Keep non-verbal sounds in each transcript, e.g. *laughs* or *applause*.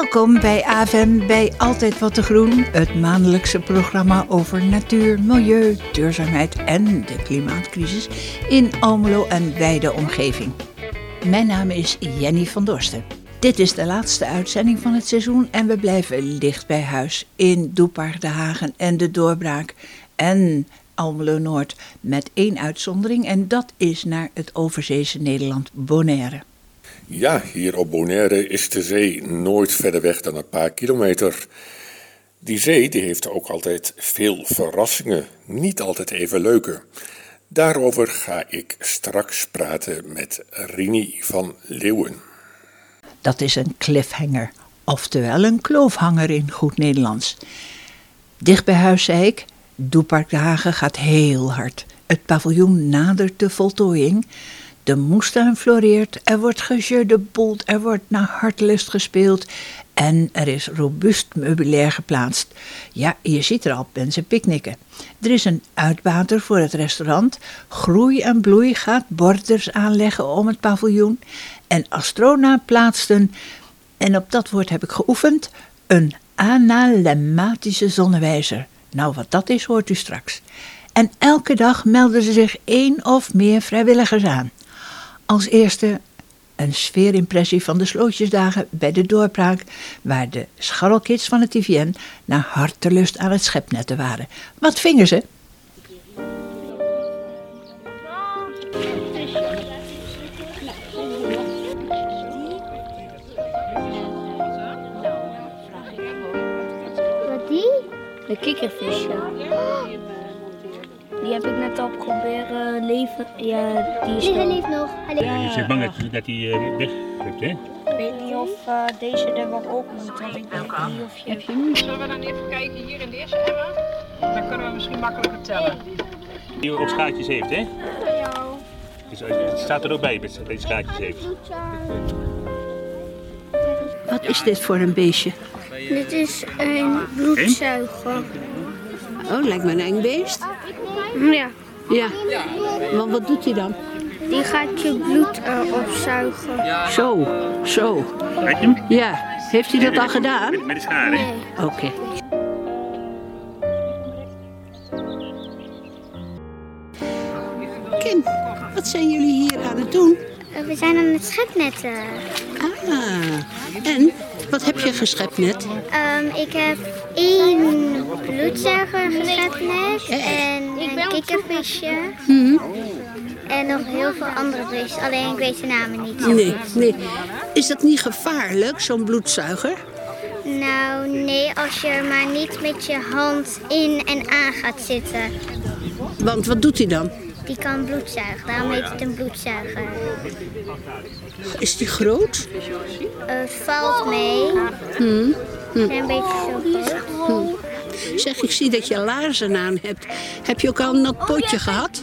Welkom bij AVM bij Altijd Wat te Groen, het maandelijkse programma over natuur, milieu, duurzaamheid en de klimaatcrisis in Almelo en wijde omgeving. Mijn naam is Jenny van Dorsten. Dit is de laatste uitzending van het seizoen en we blijven licht bij huis in Doepar, De Hagen en De Doorbraak en Almelo Noord met één uitzondering en dat is naar het overzeese Nederland Bonaire. Ja, hier op Bonaire is de zee nooit verder weg dan een paar kilometer. Die zee die heeft ook altijd veel verrassingen, niet altijd even leuke. Daarover ga ik straks praten met Rini van Leeuwen. Dat is een cliffhanger, oftewel een kloofhanger in goed Nederlands. Dicht bij huis zei ik, Doepark de Hagen gaat heel hard. Het paviljoen nadert de voltooiing. De moestuin floreert, er wordt boelt, er wordt naar hartelust gespeeld en er is robuust meubilair geplaatst. Ja, je ziet er al mensen picknicken. Er is een uitbater voor het restaurant. Groei en Bloei gaat borders aanleggen om het paviljoen. En Astrona plaatst een, en op dat woord heb ik geoefend, een analemmatische zonnewijzer. Nou, wat dat is, hoort u straks. En elke dag melden ze zich één of meer vrijwilligers aan. Als eerste een sfeerimpressie van de slootjesdagen bij de doorbraak, waar de scharrelkids van het TVN naar hartelust aan het schepnetten waren. Wat vingen ze? Wat die? De kikkervisje. Die heb ik net al proberen leven. Ja, die is Nee, hij nog- leeft nog. Hij leeft. Ja, je zit bang dat, dat hij uh, wegrukt, hè? Ik weet niet of eh, deze er wel ook moet. Want ik weet niet of je... Heb je hem? Zullen we dan even kijken hier in de eerste emmer? Dan kunnen we misschien makkelijker tellen. Die ook schaartjes heeft, hè? Dus, eh, het staat er ook bij dat hij schaartjes heeft. Wat is dit voor een beestje? Dit is een bloedzuiger. Oh, lijkt me een eng beest. Ja, Ja. Want wat doet hij dan? die gaat je bloed eh, opzuigen. Zo, zo. Kijk hem? Ja. Heeft hij dat al gedaan? Met, met de schaar, hè? Oké. Kim, wat zijn jullie hier aan het doen? Eh, We zijn aan het schepnetten. Ah, en wat heb je geschept net? Ehm, ik heb één bloedzuiger geschepnet en kikkervisje. En nog heel veel andere visjes, alleen ik weet de namen niet zo Nee, goed. nee. Is dat niet gevaarlijk, zo'n bloedzuiger? Nou, nee, als je er maar niet met je hand in en aan gaat zitten. Want wat doet hij dan? Die kan bloed zuigen, daarom heet het een bloedzuiger. Is die groot? Het valt mee. Zijn een beetje zo groot. Zeg, ik zie dat je laarzen aan hebt. Heb je ook al een nat potje gehad?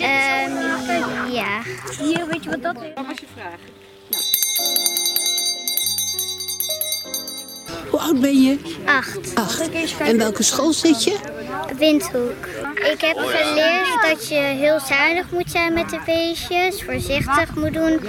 Ehm, ja. Hier, weet je wat dat is? Hoe oud ben je? Acht. Acht. En welke school zit je? Windhoek. Ik heb geleerd dat je heel zuinig moet zijn met de beestjes, voorzichtig moet doen.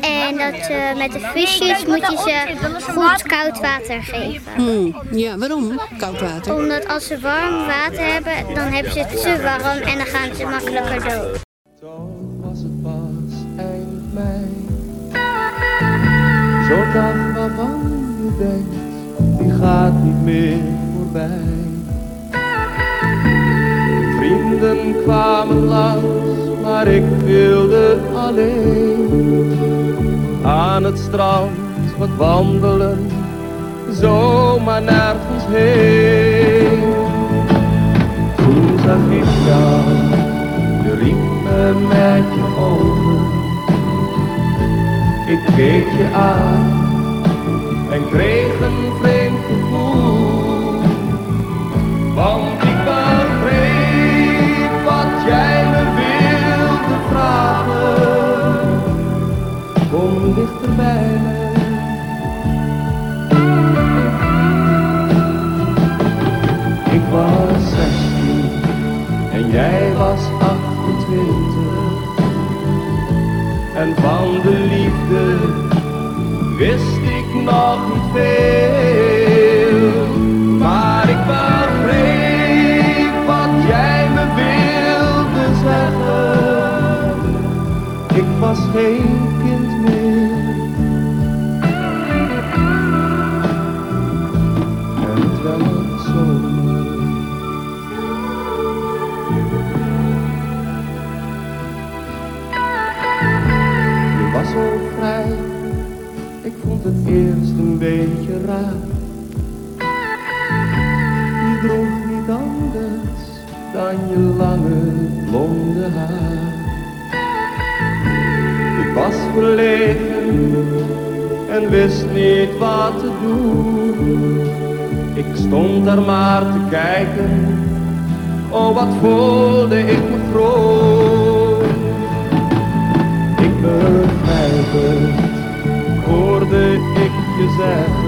En dat je met de visjes moet je ze goed koud water geven. Hmm, ja, waarom? Koud water. Omdat als ze warm water hebben, dan hebben ze het te warm en dan gaan ze makkelijker dood. Toen was het pas eind mei. Zo'n dag waarvan je denkt, die gaat niet meer voorbij. Vrienden kwamen langs, maar ik wilde alleen. Aan het strand wat wandelen, zomaar nergens heen. Toen zag ik jou, je riep me met je ogen. Ik keek je aan en kreeg een vreemd gevoel. Ik was 16 en jij was 28. En van de liefde wist ik nog niet veel. Maar ik begreep wat jij me wilde zeggen. Ik was geen raar. Je droeg niet anders dan je lange blonde haar. Ik was verlegen en wist niet wat te doen. Ik stond er maar te kijken, oh wat voelde ik me vroom. Ik begrijp het, hoorde ik je zeggen.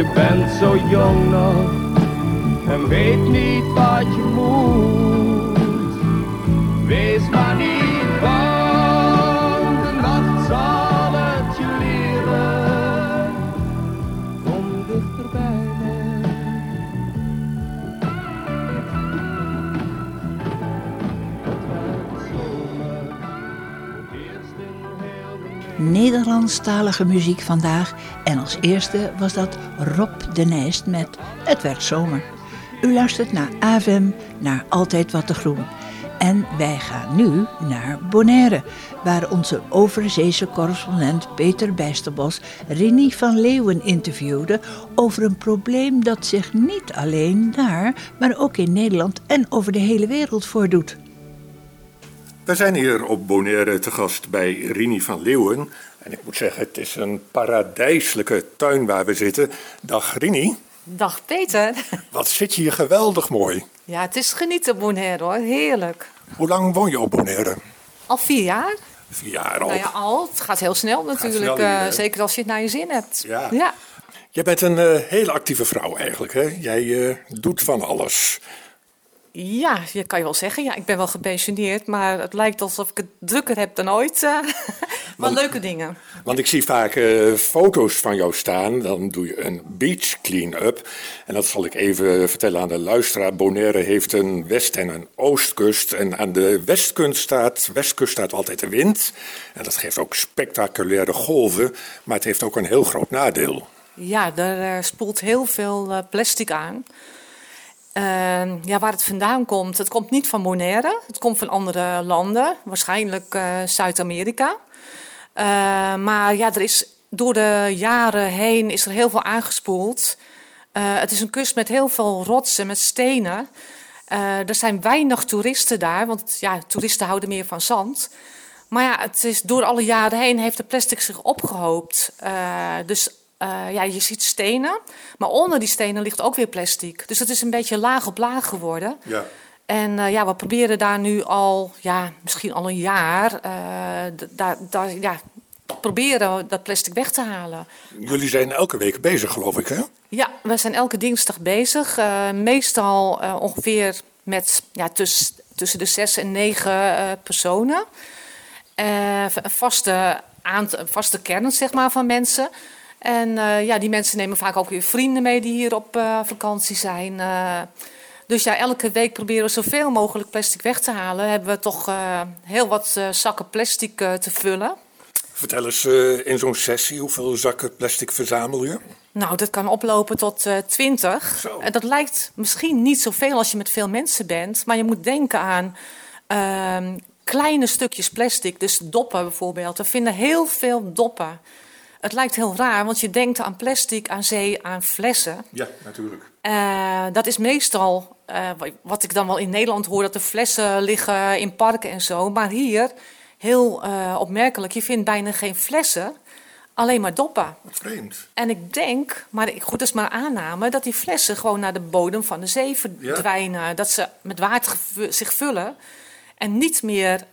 Je bent zo jong nog en weet niet wat je moet. Wees maar niet bang, de nacht zal het je leren. Kom dichter bij me. Het werd zomer, eerst in heel de Nederlandstalige muziek vandaag. En als eerste was dat Rob de Nijst met Het werd zomer. U luistert naar AVM, naar Altijd Wat te Groen. En wij gaan nu naar Bonaire, waar onze overzeese correspondent Peter Bijsterbos Rini van Leeuwen interviewde over een probleem dat zich niet alleen daar, maar ook in Nederland en over de hele wereld voordoet. We zijn hier op Bonaire te gast bij Rini van Leeuwen. En ik moet zeggen, het is een paradijselijke tuin waar we zitten. Dag Rini, Dag Peter. wat zit je hier geweldig mooi. Ja, het is genieten Bonaire hoor, heerlijk. Hoe lang woon je op Bonaire? Al vier jaar? Vier jaar al. Nou ja, al. Het gaat heel snel natuurlijk. snel eh, zeker als je het naar je zin hebt. Ja. ja. Jij bent een eh, hele actieve vrouw eigenlijk. Hè? Jij eh, doet van alles. Ja, je kan je wel zeggen. Ja, ik ben wel gepensioneerd, maar het lijkt alsof ik het drukker heb dan ooit. Maar leuke dingen. Want ik zie vaak eh, foto's van jou staan. Dan doe je een beach clean-up. En dat zal ik even vertellen aan de luisteraar. Bonaire heeft een west- en een oostkust. En aan de westkust staat, westkust staat altijd de wind. En dat geeft ook spectaculaire golven. Maar het heeft ook een heel groot nadeel. Ja, er eh, spoelt heel veel eh, plastic aan. Ehm, ja, waar het vandaan komt, het komt niet van Bonaire. Het komt van andere landen, waarschijnlijk eh, Zuid-Amerika. Eh, maar ja, er is door de jaren heen is er heel veel aangespoeld. Eh, het is een kust met heel veel rotsen, met stenen. Eh, er zijn weinig toeristen daar, want ja, toeristen houden meer van zand. Maar ja, het is, door alle jaren heen heeft de plastic zich opgehoopt. Eh, dus ja, je ziet stenen, maar onder die stenen ligt ook weer plastic. Dus het is een beetje laag op laag geworden. Ja. En eh, ja, we proberen daar nu al, ja, misschien al een jaar, eh, daar, daar, ja, proberen dat plastic weg te halen. Jullie zijn elke week bezig, geloof ik, hè? Ja, we zijn elke dinsdag bezig. eh, meestal ongeveer met ja, tuss- tussen de zes en negen personen. Een vaste, vaste kern zeg maar, van mensen. En ja, die mensen nemen vaak ook weer vrienden mee die hier op vakantie zijn. Dus ja, elke week proberen we zoveel mogelijk plastic weg te halen. Hebben we toch eh, heel wat eh, zakken plastic eh, te vullen. Vertel eens in zo'n sessie, hoeveel zakken plastic verzamel je? Nou, dat kan oplopen tot eh 20. Zo. En dat lijkt misschien niet zoveel als je met veel mensen bent. Maar je moet denken aan ehm, kleine stukjes plastic. Dus doppen bijvoorbeeld. We vinden heel veel doppen. Het lijkt heel raar, want je denkt aan plastic, aan zee, aan flessen. Ja, natuurlijk. Eh, dat is meestal eh, wa- wat ik dan wel in Nederland hoor, dat er flessen liggen in parken en zo. Maar hier, heel eh, opmerkelijk, je vindt bijna geen flessen, alleen maar doppen. Wat vreemd. En ik denk, maar ik, goed, dat is maar aanname, dat die flessen gewoon naar de bodem van de zee verdwijnen. Dat ze met water zich vullen en niet meer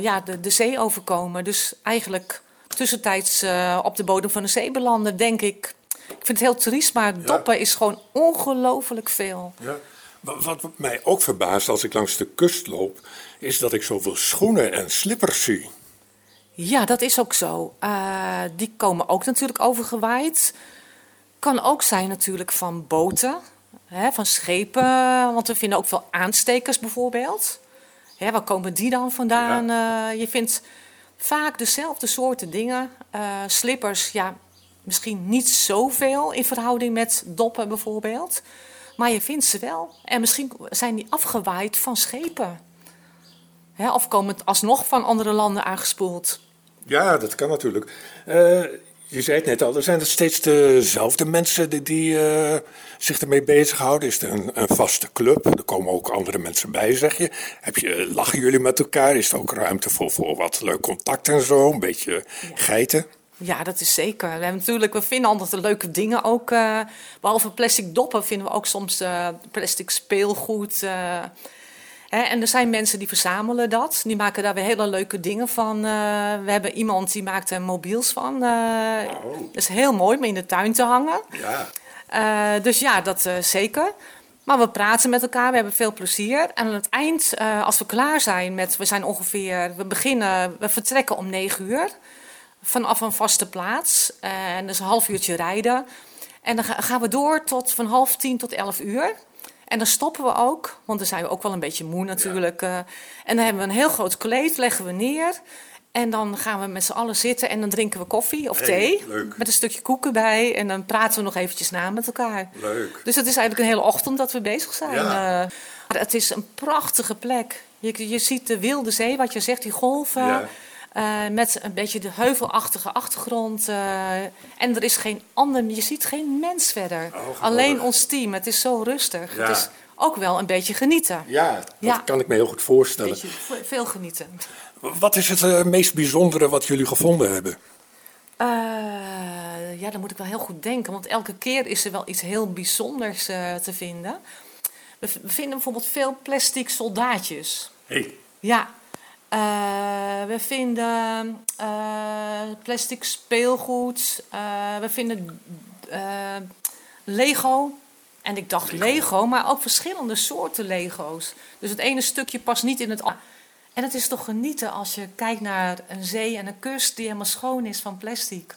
ja, de, de zee overkomen. Dus eigenlijk tussentijds op de bodem van de zee belanden, denk ik. Ik vind het heel triest, maar doppen is gewoon ongelooflijk veel. Wat mij ook verbaast als ik langs de kust loop, is dat ik zoveel schoenen en slippers zie. Ja, dat is ook zo. Uh, die komen ook natuurlijk overgewaaid. Kan ook zijn natuurlijk van boten, hè, van schepen. Want we vinden ook veel aanstekers bijvoorbeeld. Hè, waar komen die dan vandaan? Ja. Uh, je vindt vaak dezelfde soorten dingen. Uh, slippers, ja, misschien niet zoveel in verhouding met doppen bijvoorbeeld. Maar je vindt ze wel. En misschien zijn die afgewaaid van schepen. Hè, of komen het alsnog van andere landen aangespoeld. Ja, dat kan natuurlijk. Uh, je zei het net al, er zijn er steeds dezelfde mensen die, die uh, zich ermee bezighouden. Is er een, een, vaste club? Er komen ook andere mensen bij, zeg je. Heb je. Lachen jullie met elkaar? Is er ook ruimte voor, voor wat leuk contact en zo? Een beetje ja. geiten? Ja, dat is zeker. We, hebben natuurlijk, we vinden altijd leuke dingen ook. Uh, behalve plastic doppen vinden we ook soms uh, plastic speelgoed. Uh, hè, en er zijn mensen die verzamelen dat. Die maken daar weer hele leuke dingen van. we hebben iemand die maakt er mobiels van. Oh. Dat is heel mooi om in de tuin te hangen. Ja. dus ja, dat zeker. Maar we praten met elkaar, we hebben veel plezier. En aan het eind, als we klaar zijn met... We zijn ongeveer... We beginnen... We vertrekken om negen uur vanaf een vaste plaats. En dus een half uurtje rijden. En dan gaan we door tot van half tien tot elf uur. En dan stoppen we ook, want dan zijn we ook wel een beetje moe natuurlijk. Ja. en dan hebben we een heel groot kleed, leggen we neer. En dan gaan we met z'n allen zitten en dan drinken we koffie of thee. leuk. Met een stukje koeken bij. En dan praten we nog eventjes na met elkaar. Leuk. Dus het is eigenlijk een hele ochtend dat we bezig zijn. Ja. Uh, het is een prachtige plek. Je, je ziet de wilde zee, wat je zegt, die golven. Ja. Uh, met een beetje de heuvelachtige achtergrond. Uh, en er is geen ander, je ziet geen mens verder. Oh, Alleen ons team. Het is zo rustig. Ja. Het is ook wel een beetje genieten. Ja, dat Ja. kan ik me heel goed voorstellen. Beetje veel genieten. Wat is het eh, meest bijzondere wat jullie gevonden hebben? Ja, dan moet ik wel heel goed denken. Want elke keer is er wel iets heel bijzonders te vinden. We, we vinden bijvoorbeeld veel plastic soldaatjes. Hey. Ja, uh, we vinden uh, plastic speelgoed. Uh, we vinden Lego. En ik dacht Lego. maar ook verschillende soorten Lego's. Dus het ene stukje past niet in het andere. En het is toch genieten als je kijkt naar een zee en een kust die helemaal schoon is van plastic.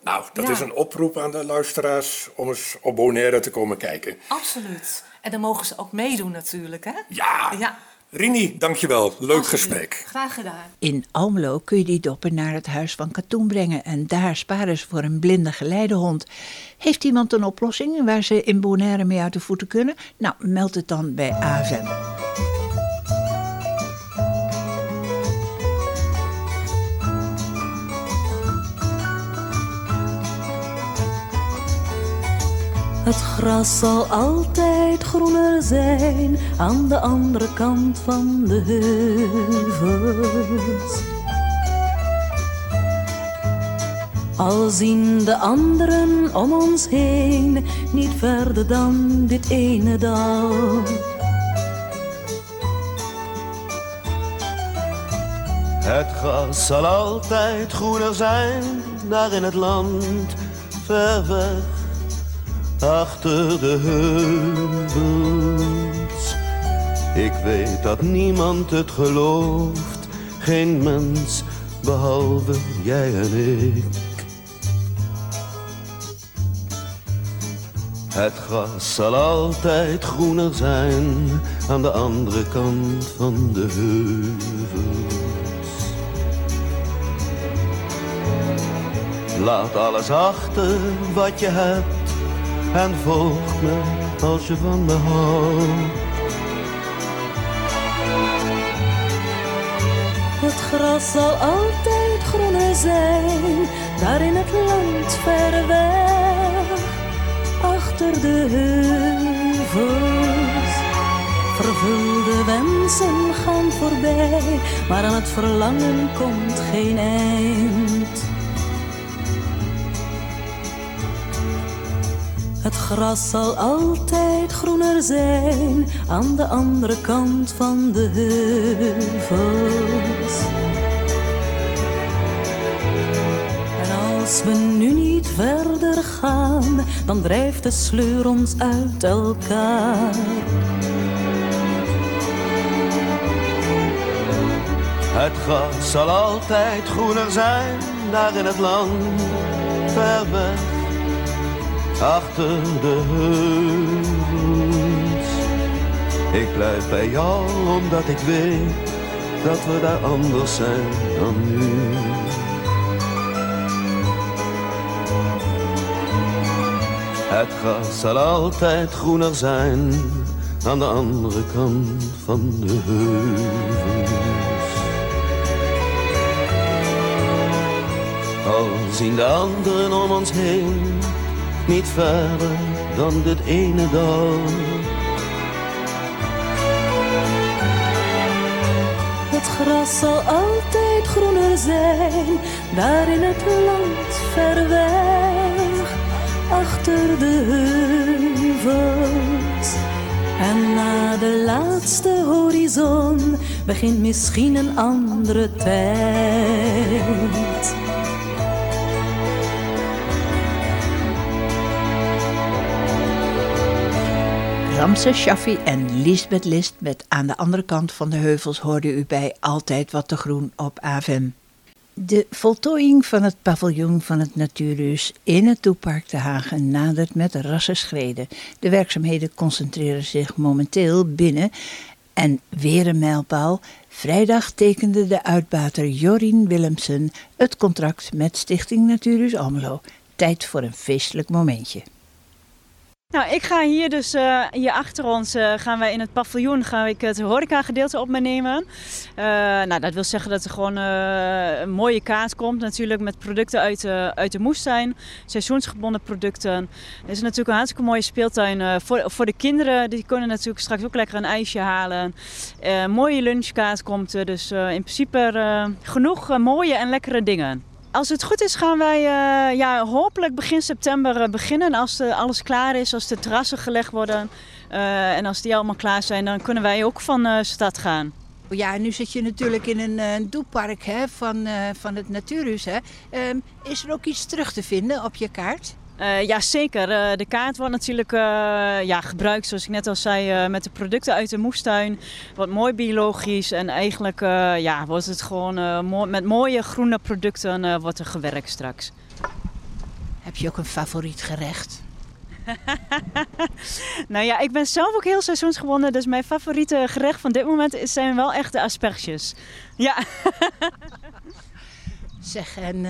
Nou, dat Ja. is een oproep aan de luisteraars om eens op Bonaire te komen kijken. Absoluut. En dan mogen ze ook meedoen natuurlijk, hè? Ja, Ja, Rini, dankjewel. Leuk gesprek. Graag gedaan. In Almelo kun je die doppen naar het huis van katoen brengen en daar sparen ze voor een blinde geleidehond. Heeft iemand een oplossing waar ze in Bonaire mee uit de voeten kunnen? Nou, meld het dan bij AVM. Het gras zal altijd groener zijn aan de andere kant van de heuvels. Al zien de anderen om ons heen niet verder dan dit ene dal. Het gras zal altijd groener zijn, daar in het land, ver weg, achter de heuvels. Ik weet dat niemand het gelooft, geen mens behalve jij en ik. Het gras zal altijd groener zijn aan de andere kant van de heuvels. Laat alles achter wat je hebt en volg me als je van me houdt. Het gras zal altijd groener zijn, daar in het land ver weg, achter de heuvels. Vervulde wensen gaan voorbij, maar aan het verlangen komt geen eind. Het gras zal altijd groener zijn aan de andere kant van de heuvels. En als we nu niet verder gaan, dan drijft de sleur ons uit elkaar. Het gras zal altijd groener zijn, daar in het land, ver weg, achter de heuvels. Ik blijf bij jou, omdat ik weet, dat we daar anders zijn dan nu. Het gras zal altijd groener zijn aan de andere kant van de heuvels. Al zien de anderen om ons heen niet verder dan dit ene dal. Het gras zal altijd groener zijn, daar in het land ver weg, achter de heuvels. En na de laatste horizon begint misschien een andere tijd. Ramse Shaffi en Lisbeth List met aan de andere kant van de heuvels hoorde u bij Altijd Wat te Groen op AFM. De voltooiing van het paviljoen van het Natuurhuis in het Toepark te Hagen nadert met rasse schreden. De werkzaamheden concentreren zich momenteel binnen en weer een mijlpaal. Vrijdag tekende de uitbater Jorien Willemsen het contract met Stichting Natuurhuis Almelo. Tijd voor een feestelijk momentje. Nou, ik ga hier dus, uh, hier achter ons, uh, gaan wij in het paviljoen, ga ik het horeca gedeelte op me nemen. Uh, nou, dat wil zeggen dat er gewoon een mooie kaart komt natuurlijk met producten uit, uit de moestuin. Seizoensgebonden producten. Het is natuurlijk een hartstikke mooie speeltuin voor, voor de kinderen. Die kunnen natuurlijk straks ook lekker een ijsje halen. Mooie lunchkaart komt er, dus in principe genoeg mooie en lekkere dingen. Als het goed is gaan wij uh, ja, hopelijk begin september uh, beginnen. Als de, alles klaar is, als de terrassen gelegd worden en als die allemaal klaar zijn, dan kunnen wij ook van stad gaan. Ja, nu zit je natuurlijk in een, een doepark hè, van, van het Natuurhuis. Hè. Um, is er ook iets terug te vinden op je kaart? Uh, ja, zeker. Uh, de kaart wordt natuurlijk uh, ja, gebruikt, zoals ik net al zei, met de producten uit de moestuin. Wordt mooi biologisch en eigenlijk ja, wordt het gewoon mo met mooie groene producten wordt er gewerkt straks. Heb je ook een favoriet gerecht? *laughs* nou ja, ik ben zelf ook heel seizoensgebonden, dus mijn favoriete gerecht van dit moment zijn wel echt de asperges. Ja. *laughs* zeg, en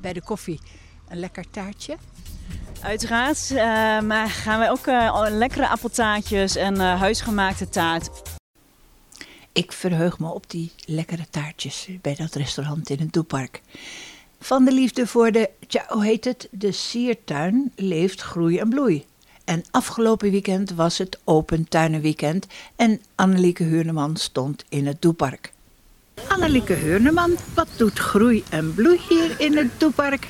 bij de koffie een lekker taartje? Uiteraard, uh, maar gaan wij ook uh, lekkere appeltaartjes en uh, huisgemaakte taart. Ik verheug me op die lekkere taartjes bij dat restaurant in het Doepark. Van de liefde voor de, ja, hoe heet het, de siertuin leeft groei en bloei. En afgelopen weekend was het Open Tuinenweekend en Annelieke Huurneman stond in het Doepark. Annelieke Huurneman, wat doet groei en bloei hier in het Doepark?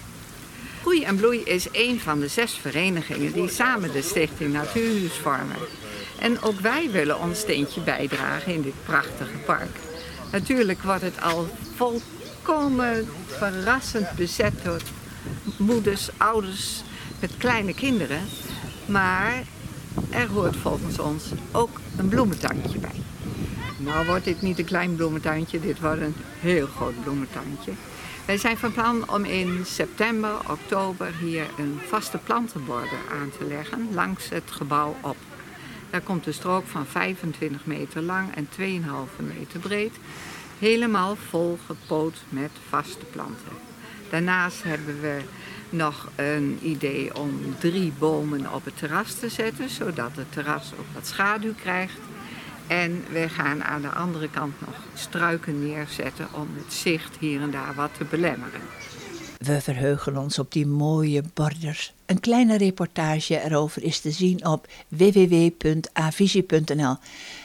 Groei en Bloei is een van de zes verenigingen die samen de Stichting Natuurhuis vormen. En ook wij willen ons steentje bijdragen in dit prachtige park. Natuurlijk wordt het al volkomen verrassend bezet door moeders, ouders met kleine kinderen. Maar er hoort volgens ons ook een bloementuintje bij. Nou wordt dit niet een klein bloementuintje, dit wordt een heel groot bloementuintje. Wij zijn van plan om in september, oktober hier een vaste plantenborder aan te leggen langs het gebouw op. Daar komt een strook van 25 meter lang en 2,5 meter breed, helemaal vol gepoot met vaste planten. Daarnaast hebben we nog een idee om drie bomen op het terras te zetten, zodat het terras ook wat schaduw krijgt. En we gaan aan de andere kant nog struiken neerzetten om het zicht hier en daar wat te belemmeren. We verheugen ons op die mooie borders. Een kleine reportage erover is te zien op www.avisie.nl.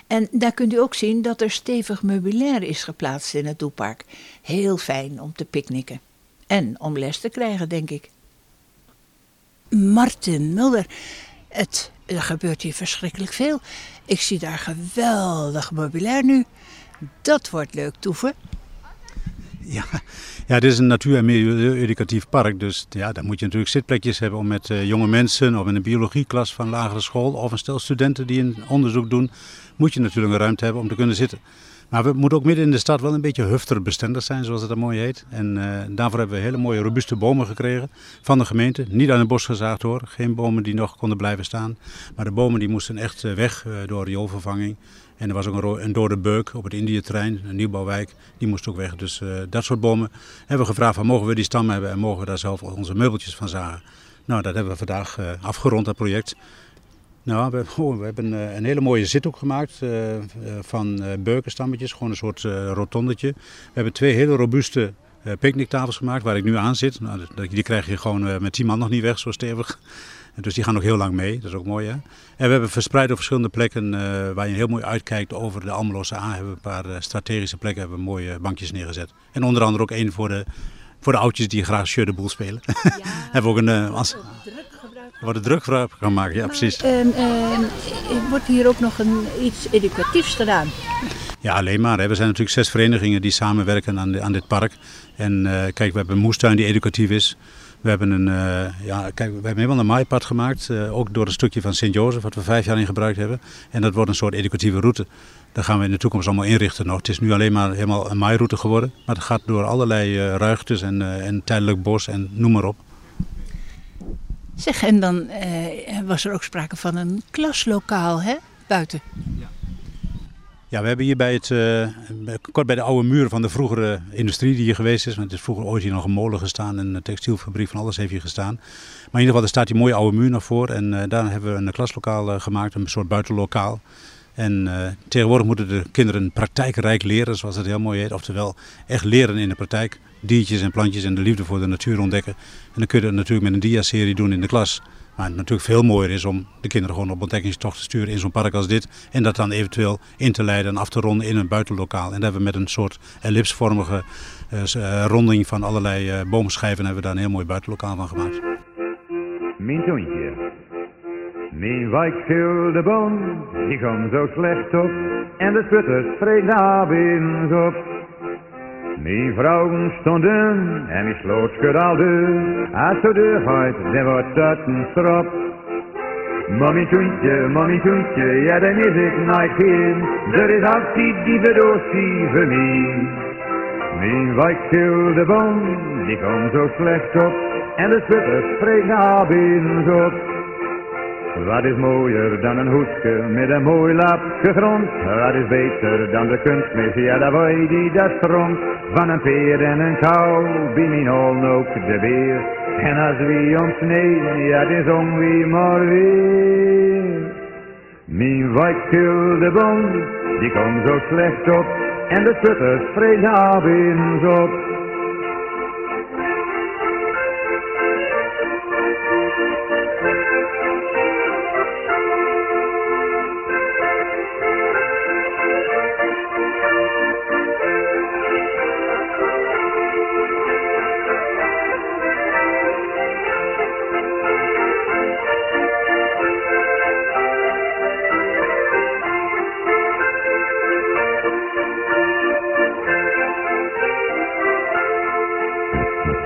En daar kunt u ook zien dat er stevig meubilair is geplaatst in het doepark. Heel fijn om te picknicken. En om les te krijgen, denk ik. Martin Mulder, het, er gebeurt hier verschrikkelijk veel. Ik zie daar geweldig meubilair nu. Dat wordt leuk toeven. Ja, ja, dit is een natuur- en milieu-educatief park. Dus ja, daar moet je natuurlijk zitplekjes hebben om met uh, jonge mensen of in een biologieklas van lagere school of een stel studenten die een onderzoek doen, moet je natuurlijk een ruimte hebben om te kunnen zitten. Maar we moeten ook midden in de stad wel een beetje hufterbestendig zijn, zoals het dan mooi heet. En uh, daarvoor hebben we hele mooie robuuste bomen gekregen van de gemeente. Niet aan het bos gezaagd hoor, geen bomen die nog konden blijven staan. Maar de bomen die moesten echt weg uh, door rioolvervanging. En er was ook een, een dode beuk op het Indiëterrein, een nieuwbouwwijk, die moest ook weg. Dus dat soort bomen hebben we gevraagd van mogen we die stam hebben en mogen we daar zelf onze meubeltjes van zagen. Nou, dat hebben we vandaag afgerond, dat project. Nou, we, *laughs* oh, we hebben uh, een hele mooie zithoek gemaakt van beukenstammetjes, gewoon een soort rotondetje. We hebben twee hele robuuste picknicktafels gemaakt waar ik nu aan zit. Nou, die krijg je gewoon met tien man nog niet weg, zo stevig. *laughs* Dus die gaan nog heel lang mee, dat is ook mooi hè. En we hebben verspreid op verschillende plekken uh, waar je heel mooi uitkijkt over de Almeloze A. Hebben we een paar uh, strategische plekken, hebben we mooie bankjes neergezet. En onder andere ook één voor de, voor de oudjes die graag Sjeu de Boel spelen. *laughs* Ja, hebben we ook een... Uh, als, er wordt druk gebruik gaan maken, ja precies. En, en wordt hier ook nog een, iets educatiefs gedaan? Ja, alleen maar. Hè. We zijn natuurlijk zes verenigingen die samenwerken aan, de, aan dit park. En kijk, we hebben een moestuin die educatief is. We hebben een, uh, ja, kijk, we hebben helemaal een maaipad gemaakt, uh, ook door een stukje van Sint-Jozef, wat we vijf jaar in gebruikt hebben. En dat wordt een soort educatieve route. Dat gaan we in de toekomst allemaal inrichten nog. Het is nu alleen maar helemaal een maairoute geworden, maar het gaat door allerlei ruigtes en, en tijdelijk bos en noem maar op. Zeg, en dan was er ook sprake van een klaslokaal, hè, buiten? Ja. Ja, we hebben hier bij het, uh, kort bij de oude muren van de vroegere industrie die hier geweest is. Want het is vroeger ooit hier nog een molen gestaan en een textielfabriek van alles heeft hier gestaan. Maar in ieder geval, er staat die mooie oude muur nog voor. En daar hebben we een klaslokaal gemaakt, een soort buitenlokaal. En tegenwoordig moeten de kinderen praktijkrijk leren, zoals het heel mooi heet. Oftewel, echt leren in de praktijk. Diertjes en plantjes en de liefde voor de natuur ontdekken. En dan kun je dat natuurlijk met een dia-serie doen in de klas. Maar het natuurlijk veel mooier is om de kinderen gewoon op ontdekkingstocht te sturen in zo'n park als dit. En dat dan eventueel in te leiden en af te ronden in een buitenlokaal. En daar hebben we met een soort ellipsvormige uh, ronding van allerlei boomschijven hebben we daar een heel mooi buitenlokaal van gemaakt. Mijn. Mijn wijkschilde boom, die komt zo slecht op. En de sputters vreet daar binnen op. Mijn vrouwen stonden en mijn sloot schudalde. Als zo deur gaat, dan wordt dat een strop. Mommy toentje, mommy toentje, ja dan is ik nooit geen. Er is altijd die bedoeling voor mij. Mijn wijkschilde boom, die komt zo slecht op. En de sputters spreekt naar binnen op. Wat is mooier dan een hoedje met een mooi lapje grond? Wat is beter dan de kunstmis, ja dat wij die dat stront. Van een peer en een kou, bij mijn hol ook de beer. En als wie ons nee, ja het is om maar weer. Mijn wijkschilde bond, die komt zo slecht op. En de sputters vrees abends op.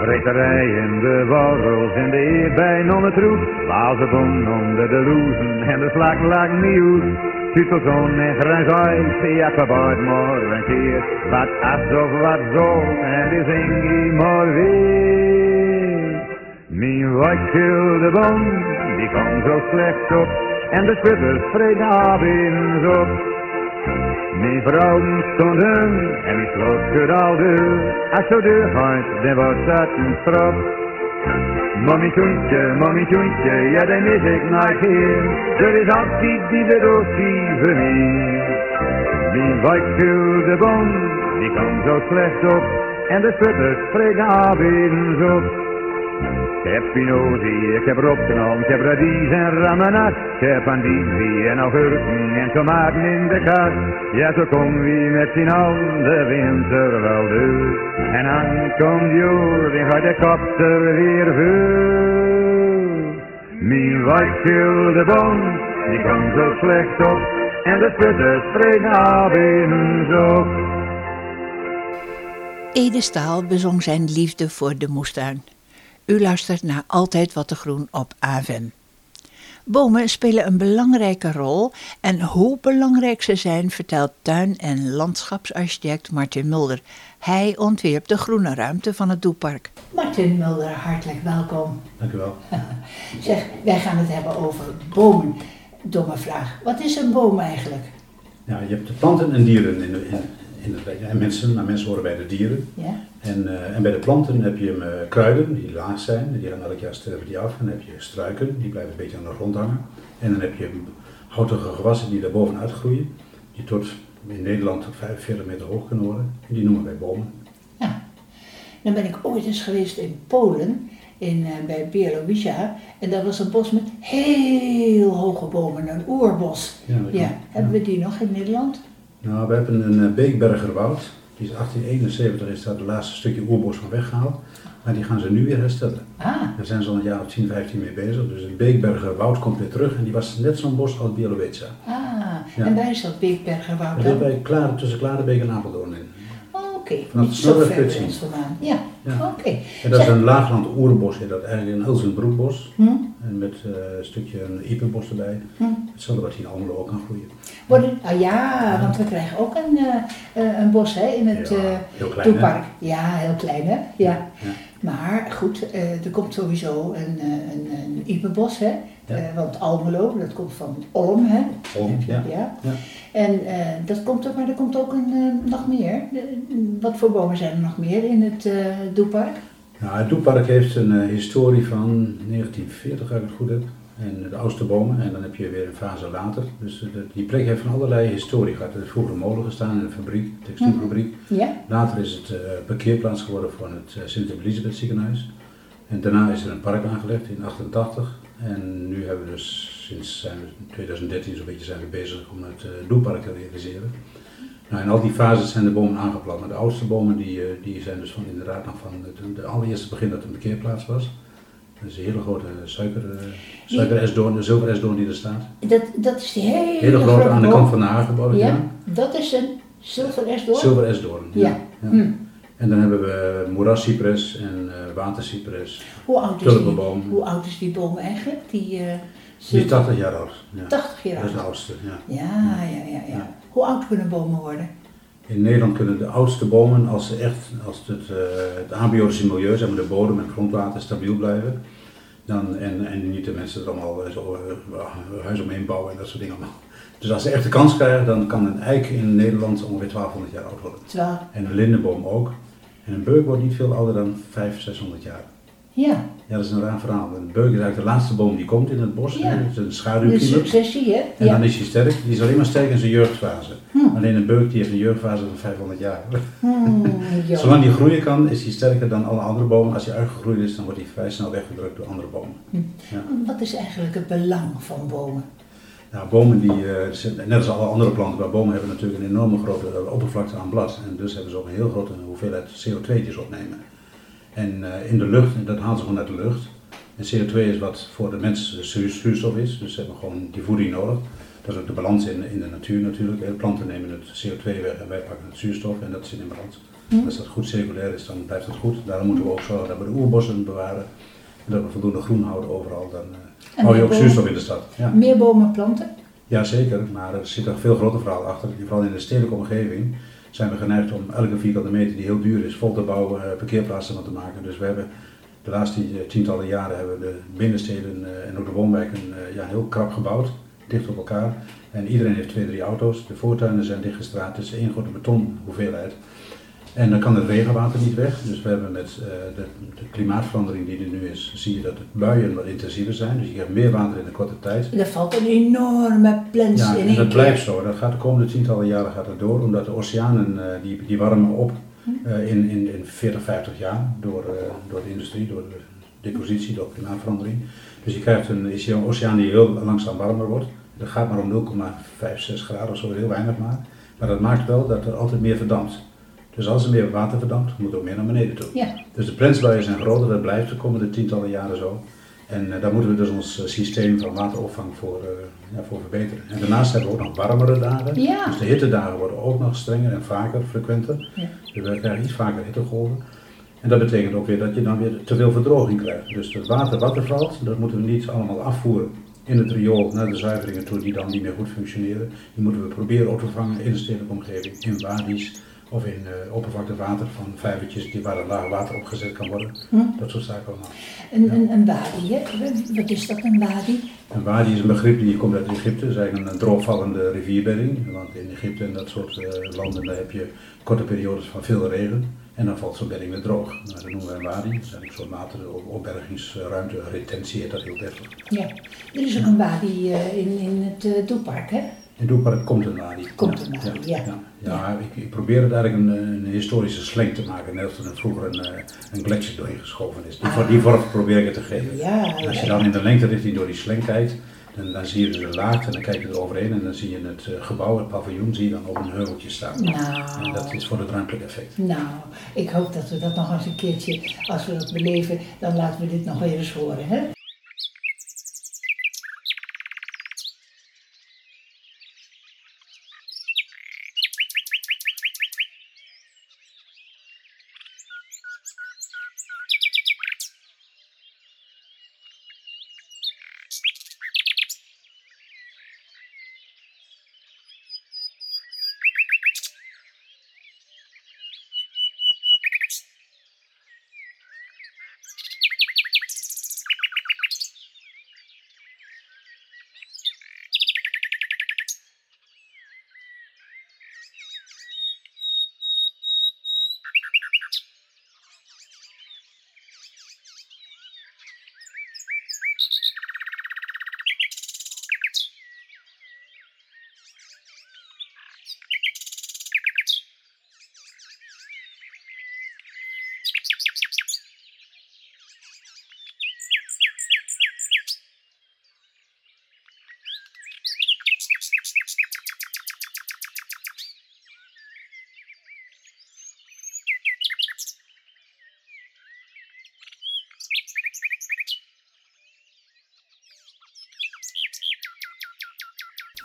in de worrels en de eer bij nonnetroep. Lazen bon onder de loezen en de slak lag niet uit. Tutelzon en grijs ja verbaard maar een keer. Wat as of wat zo, en die zing maar weer. Mijn de bon, die komt zo slecht op. En de sputters vreden abends op. Mijn vrouwen stonden en die sloot gedaalde. Als zo deur gaat, dan wordt dat een strop. Mommy toentje, mommy toentje, ja dan is ik nooit hier. Er is altijd die bedoeling voor mij. Mijn wijkvilde bon, die komt zo slecht op. En de sputters spreken abends op. Ik heb spinozie, ik heb rotknal, ik heb radies en ramenat. Ik heb andiesie en augurken en tomaten in de kast. Ja, zo kom wie met z'n allen de winter wel door. En dan komt joer, dan gaat de kop er weer voor. Mijn wijkschilde bon, die komt zo slecht op. En de sputters spreken abends op. Ede Staal bezong zijn liefde voor de moestuin. U luistert naar Altijd Wat te Groen op AVM. Bomen spelen een belangrijke rol en hoe belangrijk ze zijn vertelt tuin- en landschapsarchitect Martin Mulder. Hij ontwierp de groene ruimte van het Doepark. Martin Mulder, hartelijk welkom. Dank u wel. *laughs* Zeg, wij gaan het hebben over bomen. Domme vraag. Wat is een boom eigenlijk? Ja, je hebt de planten en dieren in, de- in, in het en mensen, maar mensen horen bij de dieren. Ja? En, eh, en bij de planten heb je eh, kruiden die laag zijn, die gaan elk jaar sterven die af. En dan heb je struiken, die blijven een beetje aan de grond hangen. En dan heb je houtige gewassen die daar bovenuit groeien, die tot in Nederland tot 45 meter hoog kunnen worden. En die noemen wij bomen. Dan ben ik ooit eens geweest in Polen, in, eh, bij. En dat was een bos met heel hoge bomen, een oerbos. Ja, klopt. Hebben we die nog in Nederland? Nou, we hebben een Beekbergerwoud. Die is 1871 is daar het laatste stukje oerbos van weggehaald. Maar die gaan ze nu weer herstellen. Ah, Daar zijn ze al een jaar of 10, 15 mee bezig. Dus het Beekbergerwoud komt weer terug. En die was net zo'n bos als Białowieża. ah. Ja. en waar is dat Beekbergerwoud Dat is dan? bij Klare, tussen Klarenbeek en Apeldoorn in. Vanaf de vandaan. Ja, Ja. oké. En dat is een laagland oerbos, heet dat eigenlijk een Elzenbroekbos. Hm? En met eh, een stukje een iepenbos erbij. Hm. Hetzelfde wat hier in Almelo ook kan groeien. Worden, ah ja, want we krijgen ook een, eh, eh, een bos hè, in het Ja, heel? Doepark. Ja, heel klein hè. Ja. Ja. Maar goed, er komt sowieso een, een, een Iepenbos hè. Want Almelo, dat komt van Olm hè. Olm, ja. Ja. En eh, dat komt ook, maar er komt ook een, eh, nog meer. Wat voor bomen zijn er nog meer in het eh Doepark? Nou, het Doepark heeft een historie van 1940, als ik het goed heb. En de oudste bomen. En dan heb je weer een fase later. Dus die plek heeft van allerlei historie gehad. Er heeft vroeger een molen gestaan in een fabriek, een textielfabriek. Ja. Later is het parkeerplaats geworden van het Sint-Elisabeth ziekenhuis. En daarna is er een park aangelegd in 88. En nu hebben we dus sinds zijn we in 2013 zo'n beetje zijn we bezig om het eh Doepark te realiseren. Nou, in al die fases zijn de bomen aangeplant. Maar de oudste bomen die, eh, die zijn dus van inderdaad nog van het de allereerste begin dat het een parkeerplaats was. Dat is een hele grote suiker, eh, suikeresdoorn, de zilveresdoorn die er staat. Dat, dat is die hele, Hele grote aan de kant van de hagenboom. Ja, dat is een zilveresdoorn? Zilveresdoorn, ja. Ja. ja. Hm. En dan hebben we moerascypres en eh watercypres, Hoe oud, is die, hoe oud is die boom eigenlijk? Die, eh, Die is zilver- 80 jaar oud. Ja. 80 jaar Dat is de oud. oudste, ja. Ja, ja, ja, ja. Hoe oud kunnen bomen worden? In Nederland kunnen de oudste bomen, als, ze echt, als het, eh, het abiotische milieu, zeg maar de bodem en grondwater stabiel blijven, dan, en, en niet de mensen er allemaal eh, zo, eh, huis omheen bouwen en dat soort dingen allemaal. Dus als ze echt de kans krijgen, dan kan een eik in Nederland ongeveer 1200 jaar oud worden. Terwijl, En een lindenboom ook. En een beuk wordt niet veel ouder dan 500, 600 jaar. Ja, Ja, dat is een raar verhaal. Een beuk is eigenlijk de laatste boom die komt in het bos. Ja. Het is een de schaduwkiemer. successie, hè? En ja. dan is hij sterk. Die is alleen maar sterk in zijn jeugdfase. Hm. Alleen een beuk die heeft een jeugdfase van 500 jaar. Ja. Zolang die groeien kan, is hij sterker dan alle andere bomen. Als hij uitgegroeid is, dan wordt hij vrij snel weggedrukt door andere bomen. Hm. Ja. Wat is eigenlijk het belang van bomen? Nou, bomen die, eh, net als alle andere planten, maar bomen hebben natuurlijk een enorme grote oppervlakte aan blad. En dus hebben ze ook een heel grote hoeveelheid CO2 die ze opnemen. En eh, in de lucht, en dat halen ze gewoon uit de lucht. En CO2 is wat voor de mens zuur- zuurstof is, dus ze hebben gewoon die voeding nodig. Dat is ook de balans in, in de natuur natuurlijk. hè. Planten nemen het CO2 weg en wij pakken het zuurstof en dat zit in balans. Hm. Als dat goed circulair is, dan blijft het goed. Daarom moeten we ook zorgen dat we de oerbossen bewaren. En dat we voldoende groen houden overal. Dan eh, hou je ook bomen? zuurstof in de stad. Ja. Meer bomen planten? Ja, zeker, maar er zit een veel groter verhaal achter. Vooral in de stedelijke omgeving zijn we geneigd om elke vierkante meter die heel duur is, vol te bouwen, eh, parkeerplaatsen van te maken. Dus we hebben de laatste eh, tientallen jaren hebben de binnensteden eh, en ook de woonwijken ja, heel krap gebouwd, dicht op elkaar. En iedereen heeft twee, drie auto's. De voortuinen zijn dichtgestraat, het is één grote betonhoeveelheid. En dan kan het regenwater niet weg. Dus we hebben met eh, de, de klimaatverandering die er nu is, zie je dat de buien wat intensiever zijn. Dus je hebt meer water in een korte tijd. Er valt een enorme plens Ja, in en dat blijft zo. Dat gaat de komende tientallen jaren gaat dat door, omdat de oceanen eh, die, die warmen op eh, in, in, in 40, 50 jaar door, door de industrie, door de depositie, door klimaatverandering. Dus je krijgt een oceaan- oceaan die heel langzaam warmer wordt. Dat gaat maar om 0,56 graden of zo, heel weinig maar. Maar dat maakt wel dat er altijd meer verdampt. Dus als er meer water verdampt, moet er ook meer naar beneden toe. Ja. Dus de plensbuien zijn groter, dat blijft de komende tientallen jaren zo. En eh, daar moeten we dus ons eh, systeem van wateropvang voor, eh, ja, voor verbeteren. En daarnaast hebben we ook nog warmere dagen. Ja. Dus de hittedagen worden ook nog strenger en vaker, frequenter. Ja. Dus we krijgen iets vaker hittegolven. En dat betekent ook weer dat je dan weer te veel verdroging krijgt. Dus het water wat er valt, dat moeten we niet allemaal afvoeren in het riool naar de zuiveringen toe die dan niet meer goed functioneren. Die moeten we proberen op te vangen in de stedelijke omgeving, in wadi's of in uh, oppervlaktewater van vijvertjes die waar het laag water opgezet kan worden. Hm. Dat soort zaken allemaal. Een, een, een wadi, hè? Wat is dat, een wadi? Een wadi is een begrip die komt uit Egypte. Het is eigenlijk een droogvallende rivierbedding. Want in Egypte en dat soort uh, landen daar heb je korte periodes van veel regen. En dan valt zo'n bedding weer droog. Nou, dat noemen we een wadi. Dat is eigenlijk een soort wateropbergingsruimte, retentie heet dat heel deftig. Ja, er is ook een wadi uh, in, in het uh, Doepark, hè? In Doepark komt een wadi. Komt een wadi, ja. Ja, ja. ja ik, ik, probeer het eigenlijk een, een, historische slang te maken. Net als er vroeger een, een gletsjer doorheen geschoven is. Die, ah. die vorm probeer ik het te geven. Ja, en als je dan in de lengterichting door die slang kijkt, dan, dan zie je dus een laag en dan kijk je er overheen en dan zie je het uh, gebouw, het paviljoen, zie je dan op een heuveltje staan. Nou. En dat is voor het ruimtelijk effect. Nou, ik hoop dat we dat nog eens een keertje, als we dat beleven, dan laten we dit nog weer eens horen. Hè?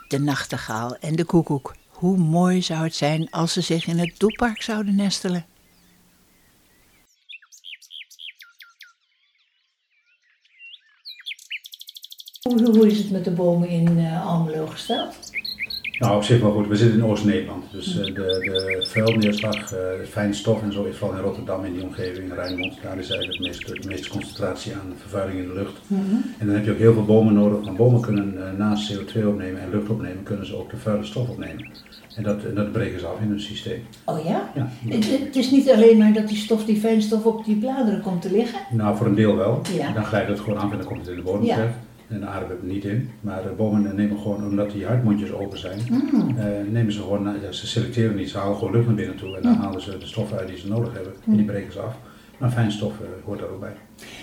De nachtegaal en de koekoek. Hoe mooi zou het zijn als ze zich in het doepark zouden nestelen. Hoe, hoe is het met de bomen in uh, Almelo gesteld? Nou, op zich wel goed. We zitten in Oost-Nederland. Dus uh, de, de vuilneerslag, uh, fijn stof en zo is vooral in Rotterdam in die omgeving, Rijnmond. Daar is eigenlijk het meeste, de meeste concentratie aan vervuiling in de lucht. Mm -hmm. En dan heb je ook heel veel bomen nodig. Want bomen kunnen uh, naast CO2 opnemen en lucht opnemen, kunnen ze ook de vuile stof opnemen. En dat, dat breken ze af in hun systeem. Oh ja? ja. Het, het, is niet alleen maar dat die stof, die fijnstof op die bladeren komt te liggen? Nou, voor een deel wel. Ja. Dan glijdt het gewoon af en dan komt het in de bodem Ja. En het niet in. Maar bomen nemen gewoon, omdat die huidmondjes open zijn, Mm. eh, nemen ze gewoon, ja, ze selecteren niet, ze halen gewoon lucht naar binnen toe en dan Mm. halen ze de stoffen uit die ze nodig hebben en die breken ze af. Maar fijnstof eh, hoort daar ook bij.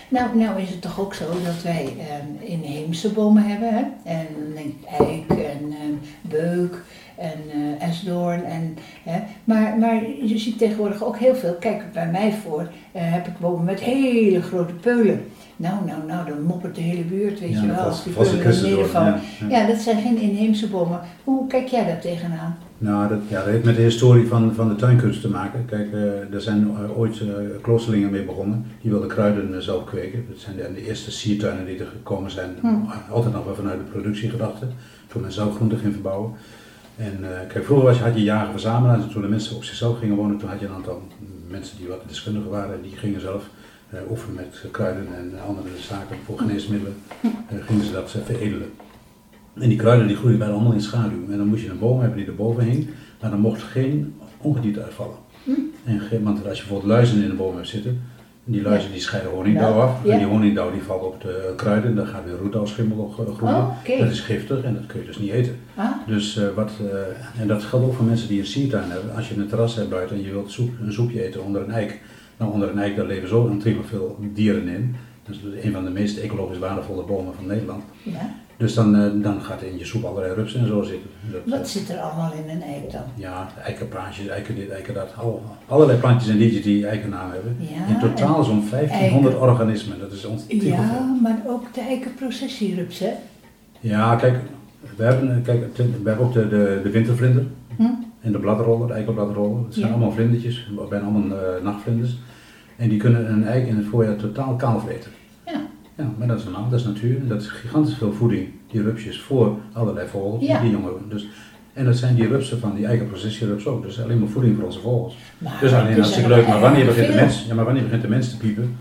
Nou, nou is het toch ook zo dat wij eh, inheemse bomen hebben. Hè? En dan denk ik eik en eh, beuk en eh esdoorn. En, hè? Maar, maar je ziet tegenwoordig ook heel veel. Kijk, bij mij voor eh, heb ik bomen met hele grote peulen. Nou, nou, nou, dan moppert de hele buurt, weet Ja, je wel, was- als die was Christendoorn, vallen. ja, Ja, ja. dat zijn geen inheemse bomen. Hoe kijk jij daar tegenaan? Nou, dat, ja, dat heeft met de historie van, van de tuinkunst te maken. Kijk, eh, er zijn eh, ooit kloosterlingen mee begonnen. Die wilden kruiden zelf kweken. Dat zijn de, de eerste siertuinen die er gekomen zijn. Hm. Altijd nog wel vanuit de productiegedachte. Toen men zelf groenten ging verbouwen. En kijk, vroeger was had je jagen verzamelaars. En toen de mensen op zichzelf gingen wonen, toen had je een aantal mensen die wat deskundiger waren. Die gingen zelf eh, oefenen met kruiden en andere zaken voor geneesmiddelen. eh, gingen ze dat eh, veredelen. En die kruiden die groeiden bijna allemaal in schaduw. En dan moest je een boom hebben die erboven hing, maar dan mocht geen ongedierte uitvallen. Hm. En want als je bijvoorbeeld luizen in een boom hebt zitten, en die luizen die scheiden honingdauw af, ja. en die honingdauw die valt op de kruiden, dan gaat weer roetdauwschimmel groeien. Oh. Dat is giftig en dat kun je dus niet eten. Ah. Dus wat, en dat geldt ook voor mensen die een siertuin hebben. Als je een terras hebt buiten en je wilt soep, een soepje eten onder een eik, nou onder een eik daar leven zo ontiegelijk veel dieren in. Dat is een van de meest ecologisch waardevolle bomen van Nederland. Ja. Dus dan, eh, dan gaat in je soep allerlei rupsen en zo zitten. Dat, Wat eh, zit er allemaal in een eik dan? ja, eikenplaatjes, eiken dit, eiken dat. Al, allerlei plantjes en diertjes die eikennaam hebben. Ja, in totaal zo'n 1500 eiken. organismen. Dat is veel. Ja, maar ook de eikenprocessierups, hè? Ja, kijk, we hebben, kijk, we hebben ook de, de, de wintervlinder Hm? En de bladroller, de eikelbladroller. Dat zijn Ja. allemaal vlindertjes, bijna allemaal eh, nachtvlinders. En die kunnen een eik in het voorjaar totaal kaal vreten. Ja. Ja, maar dat is normaal, dat is natuur. Dat is gigantisch veel voeding, die rupsjes, voor allerlei vogels, Ja. die jongeren. Dus, en dat zijn die rupsen van die eigen processierups ook. Dus alleen maar voeding voor onze vogels. Maar dus alleen het hartstikke leuk. Maar wanneer begint, de mens, ja, maar wanneer begint de mens te piepen?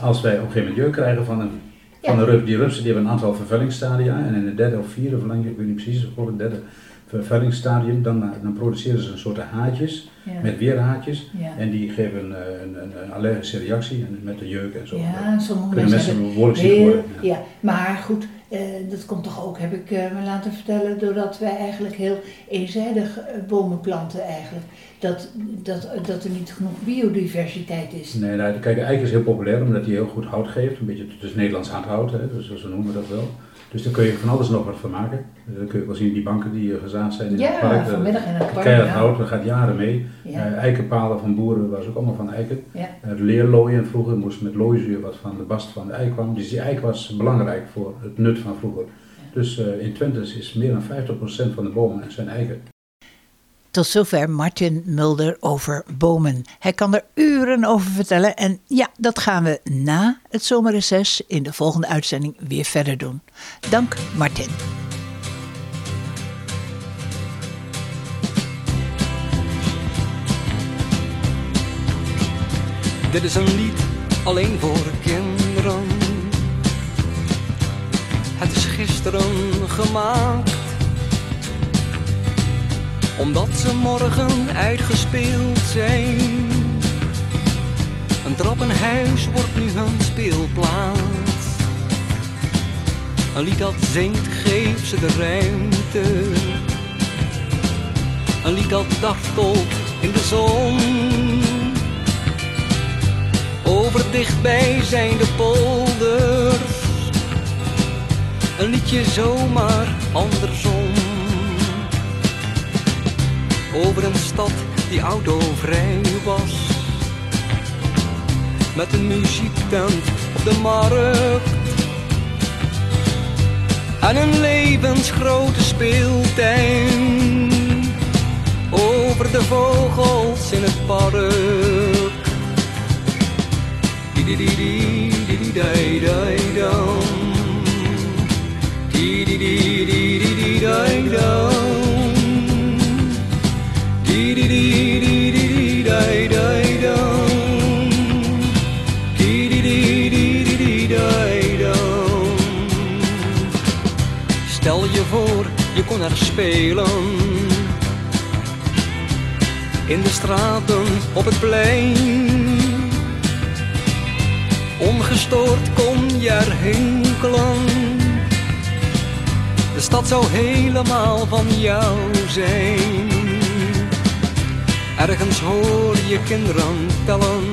Als wij op een gegeven moment jeuk krijgen van een, van een rups. Die rupsen die hebben een aantal vervuilingsstadia. En in het derde of vierde verlang, ik weet niet precies, of het derde vervuilingsstadium, dan, dan produceren ze een soort haartjes. Ja. Met weerhaartjes. Ja. En die geven een, eh, een, een, een allergische reactie en met de jeuk en zo. Ja, sommige kunnen mensen behoorlijk ziek worden. Ja. maar goed, eh, dat komt toch ook, heb ik eh, me laten vertellen, doordat wij eigenlijk heel eenzijdig bomen planten eigenlijk. Dat, dat, dat er niet genoeg biodiversiteit is. Nee, nou, kijk, de eik is heel populair omdat hij heel goed hout geeft. Een beetje, het is Nederlands hardhout, hè, dus zo noemen we dat wel. Dus daar kun je van alles nog wat van maken. Dus dat kun je wel zien, die banken die eh, gezaagd zijn in Ja, het park. vanmiddag in het park, Keihard ja. hout, dat gaat jaren mee. Ja. Eh, eikenpalen van boeren was ook allemaal van eiken. Ja. Eh, leerlooien vroeger moest met looizuur wat van de bast van de eik kwam. Dus die eik was belangrijk voor het nut van vroeger. Dus eh, in Twente is meer dan 50% van de bomen zijn eiken. Tot zover Martin Mulder over bomen. Hij kan er uren over vertellen. En ja, dat gaan we na het zomerreces in de volgende uitzending weer verder doen. Dank Martin. Dit is een lied alleen voor kinderen. Het is gisteren gemaakt. Omdat ze morgen uitgespeeld zijn. Een trappenhuis wordt nu hun speelplaats. Een lied dat zingt, geeft ze de ruimte. Een lied dat dartelt in de zon. Over dichtbij zijn de polders. Een liedje zomaar andersom. Over een stad die autovrij was. Met een muziektent op de markt. En een levensgrote speeltuin. Over de vogels in het park. Stel je voor, je kon er spelen. In de straten, op het plein. Ongestoord kon je er hinkelen. De stad zou helemaal van jou zijn. Ergens hoor je kinderen tellen.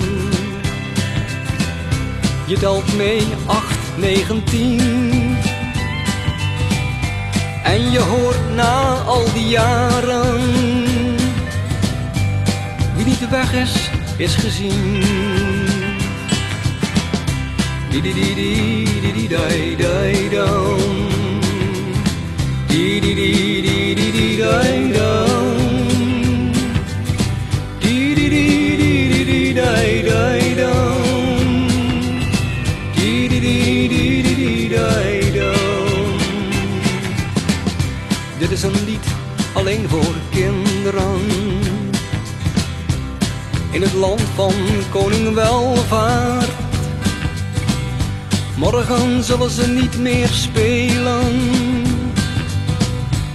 Je telt mee 8, 9, 10. En je hoort na al die jaren. Wie niet weg is, is gezien. Di di di di di di di di di Dit is een lied alleen voor kinderen. In het land van koning welvaart. Morgen zullen ze niet meer spelen.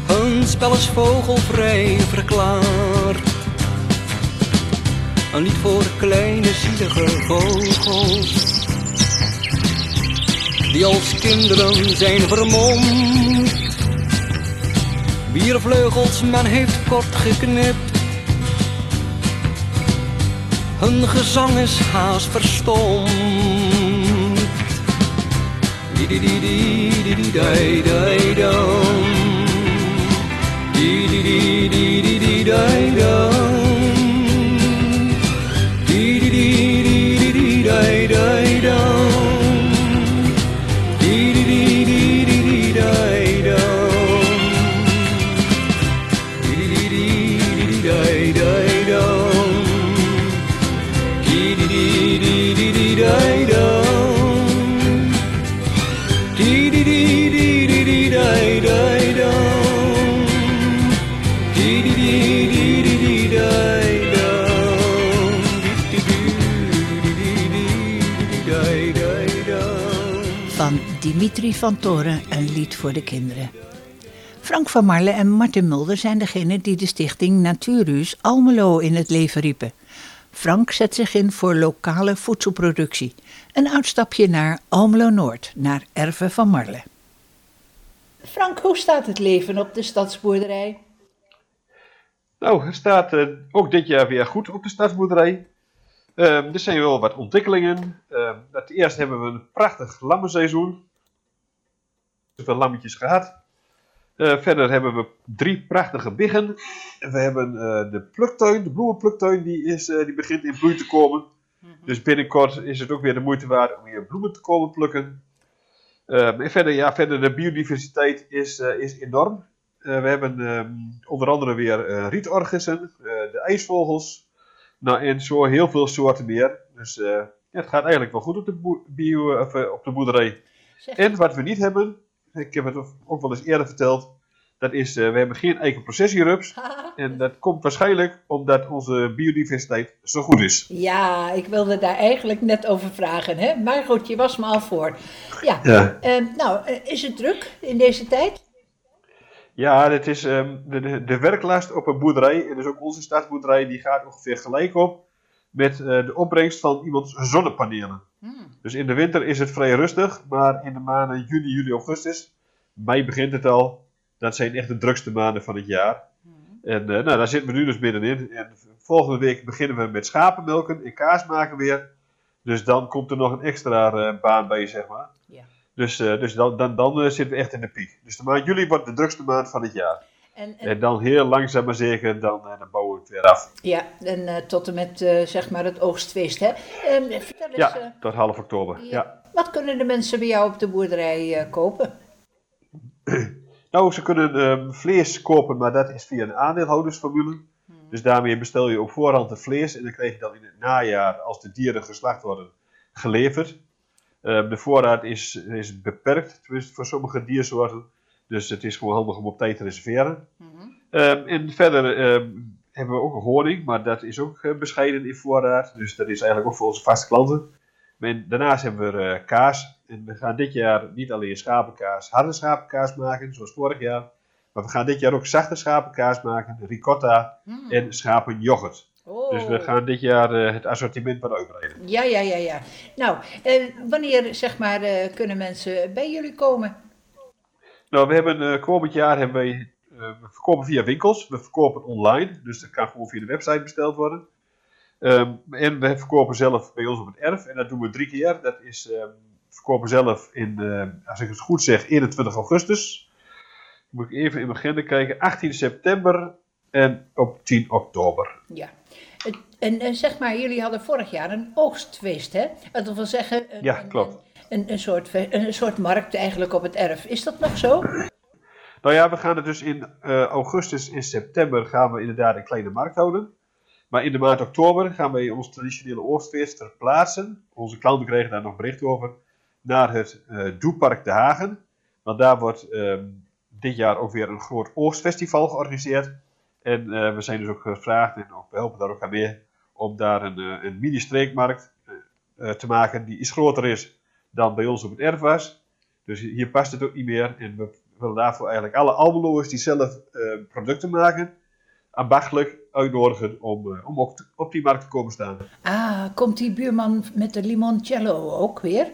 Hun spel is vogelvrij verklaard. Een lied voor kleine zielige vogels. Die als kinderen zijn vermomd. Wier vleugels men heeft kort geknipt. Hun gezang is haast verstomd. Di di di di di. Di van Toren, een lied voor de kinderen. Frank van Marle en Martin Mulder zijn degenen die de stichting Natuurhuis Almelo in het leven riepen. Frank zet zich in voor lokale voedselproductie. Een uitstapje naar Almelo Noord, naar Erven van Marle. Frank, hoe staat het leven op de stadsboerderij? Nou, het staat eh, ook dit jaar weer goed op de stadsboerderij. Ehm, er zijn wel wat ontwikkelingen. Ehm het eerst hebben we een prachtig lammenseizoen. Zoveel lammetjes gehad. Eh, verder hebben we drie prachtige biggen. We hebben eh, de pluktuin, de bloemenpluktuin, die, is, eh, die begint in bloei te komen. Dus binnenkort is het ook weer de moeite waard om hier bloemen te komen plukken. Ehm, en verder, ja, verder, de biodiversiteit is, is enorm. We hebben ehm, onder andere weer rietorgissen, de ijsvogels. Nou, en zo heel veel soorten meer. Dus ja, het gaat eigenlijk wel goed op de, bio, of, op de boerderij. En wat we niet hebben, ik heb het ook wel eens eerder verteld, dat is, eh, we hebben geen eikenprocessierups. *laughs* en dat komt waarschijnlijk omdat onze biodiversiteit zo goed is. Ja, ik wilde daar eigenlijk net over vragen. Hè? Maar goed, je was me al voor. Ja, Ja. eh, nou, eh, is het druk in deze tijd? Ja, het is, ehm, de, de, de werklast op een boerderij, en dus ook onze stadsboerderij, die gaat ongeveer gelijk op met eh, de opbrengst van iemands zonnepanelen. Dus in de winter is het vrij rustig, maar in de maanden juni, juli, augustus, mei begint het al, dat zijn echt de drukste maanden van het jaar. En eh, nou, daar zitten we nu dus middenin. En volgende week beginnen we met schapenmelken en kaas maken weer. Dus dan komt er nog een extra eh, baan bij, zeg maar. Dus, eh, dus dan, dan, dan zitten we echt in de piek. Dus de maand juli wordt de drukste maand van het jaar. En, En dan heel langzaam maar zeker, dan, eh, dan bouwen we het weer af. Ja, en eh, tot en met eh, zeg maar het oogstfeest. Hè? Ehm, vertel eens, Ja, tot half oktober. Ja. wat kunnen de mensen bij jou op de boerderij kopen? *clears throat* Nou, ze kunnen ehm, vlees kopen, maar dat is via een aandeelhoudersformule. Dus daarmee bestel je op voorhand het vlees en dan krijg je dan in het najaar, als de dieren geslacht worden, geleverd. Ehm, de voorraad is, is beperkt, tenminste voor sommige diersoorten. Dus het is gewoon handig om op tijd te reserveren. Ehm, en verder ehm, hebben we ook honing, maar dat is ook eh, bescheiden in voorraad. Dus dat is eigenlijk ook voor onze vaste klanten. En daarnaast hebben we eh, kaas. En we gaan dit jaar niet alleen schapenkaas, harde schapenkaas maken, zoals vorig jaar. Maar we gaan dit jaar ook zachte schapenkaas maken, ricotta en schapenyoghurt. Dus we gaan dit jaar eh, het assortiment wat uitbreiden. Ja, ja, ja, ja. Nou, wanneer zeg maar kunnen mensen bij jullie komen? Nou, we hebben eh, komend jaar hebben wij, eh, we verkopen via winkels, we verkopen online, dus dat kan gewoon via de website besteld worden. Ehm, en we verkopen zelf bij ons op het erf en dat doen we drie keer. Dat is, ehm, verkopen zelf in, als ik het goed zeg, 21 augustus. Moet ik even in mijn agenda kijken, 18 september en op 10 oktober. Ja. En, en zeg maar, jullie hadden vorig jaar een oogstfeest, hè? Dat wil zeggen, een, Ja, klopt. Een, een, soort, een soort markt eigenlijk op het erf. Is dat nog zo? Nou ja, we gaan het dus in eh, augustus en september gaan we inderdaad een kleine markt houden. Maar in de maand oktober gaan wij ons traditionele oogstfeest verplaatsen. Onze klanten kregen daar nog bericht over. Naar het eh Doepark De Hagen. Want daar wordt ehm, dit jaar ook weer een groot oogstfestival georganiseerd. En eh, we zijn dus ook gevraagd, en we helpen daar ook aan mee, om daar een, een mini-streekmarkt te maken die iets groter is dan bij ons op het erf was. Dus hier past het ook niet meer. En we willen daarvoor eigenlijk alle Almeloers die zelf eh, producten maken, ambachtelijk uitnodigen om, eh, om op die markt te komen staan. Ah, komt die buurman met de limoncello ook weer?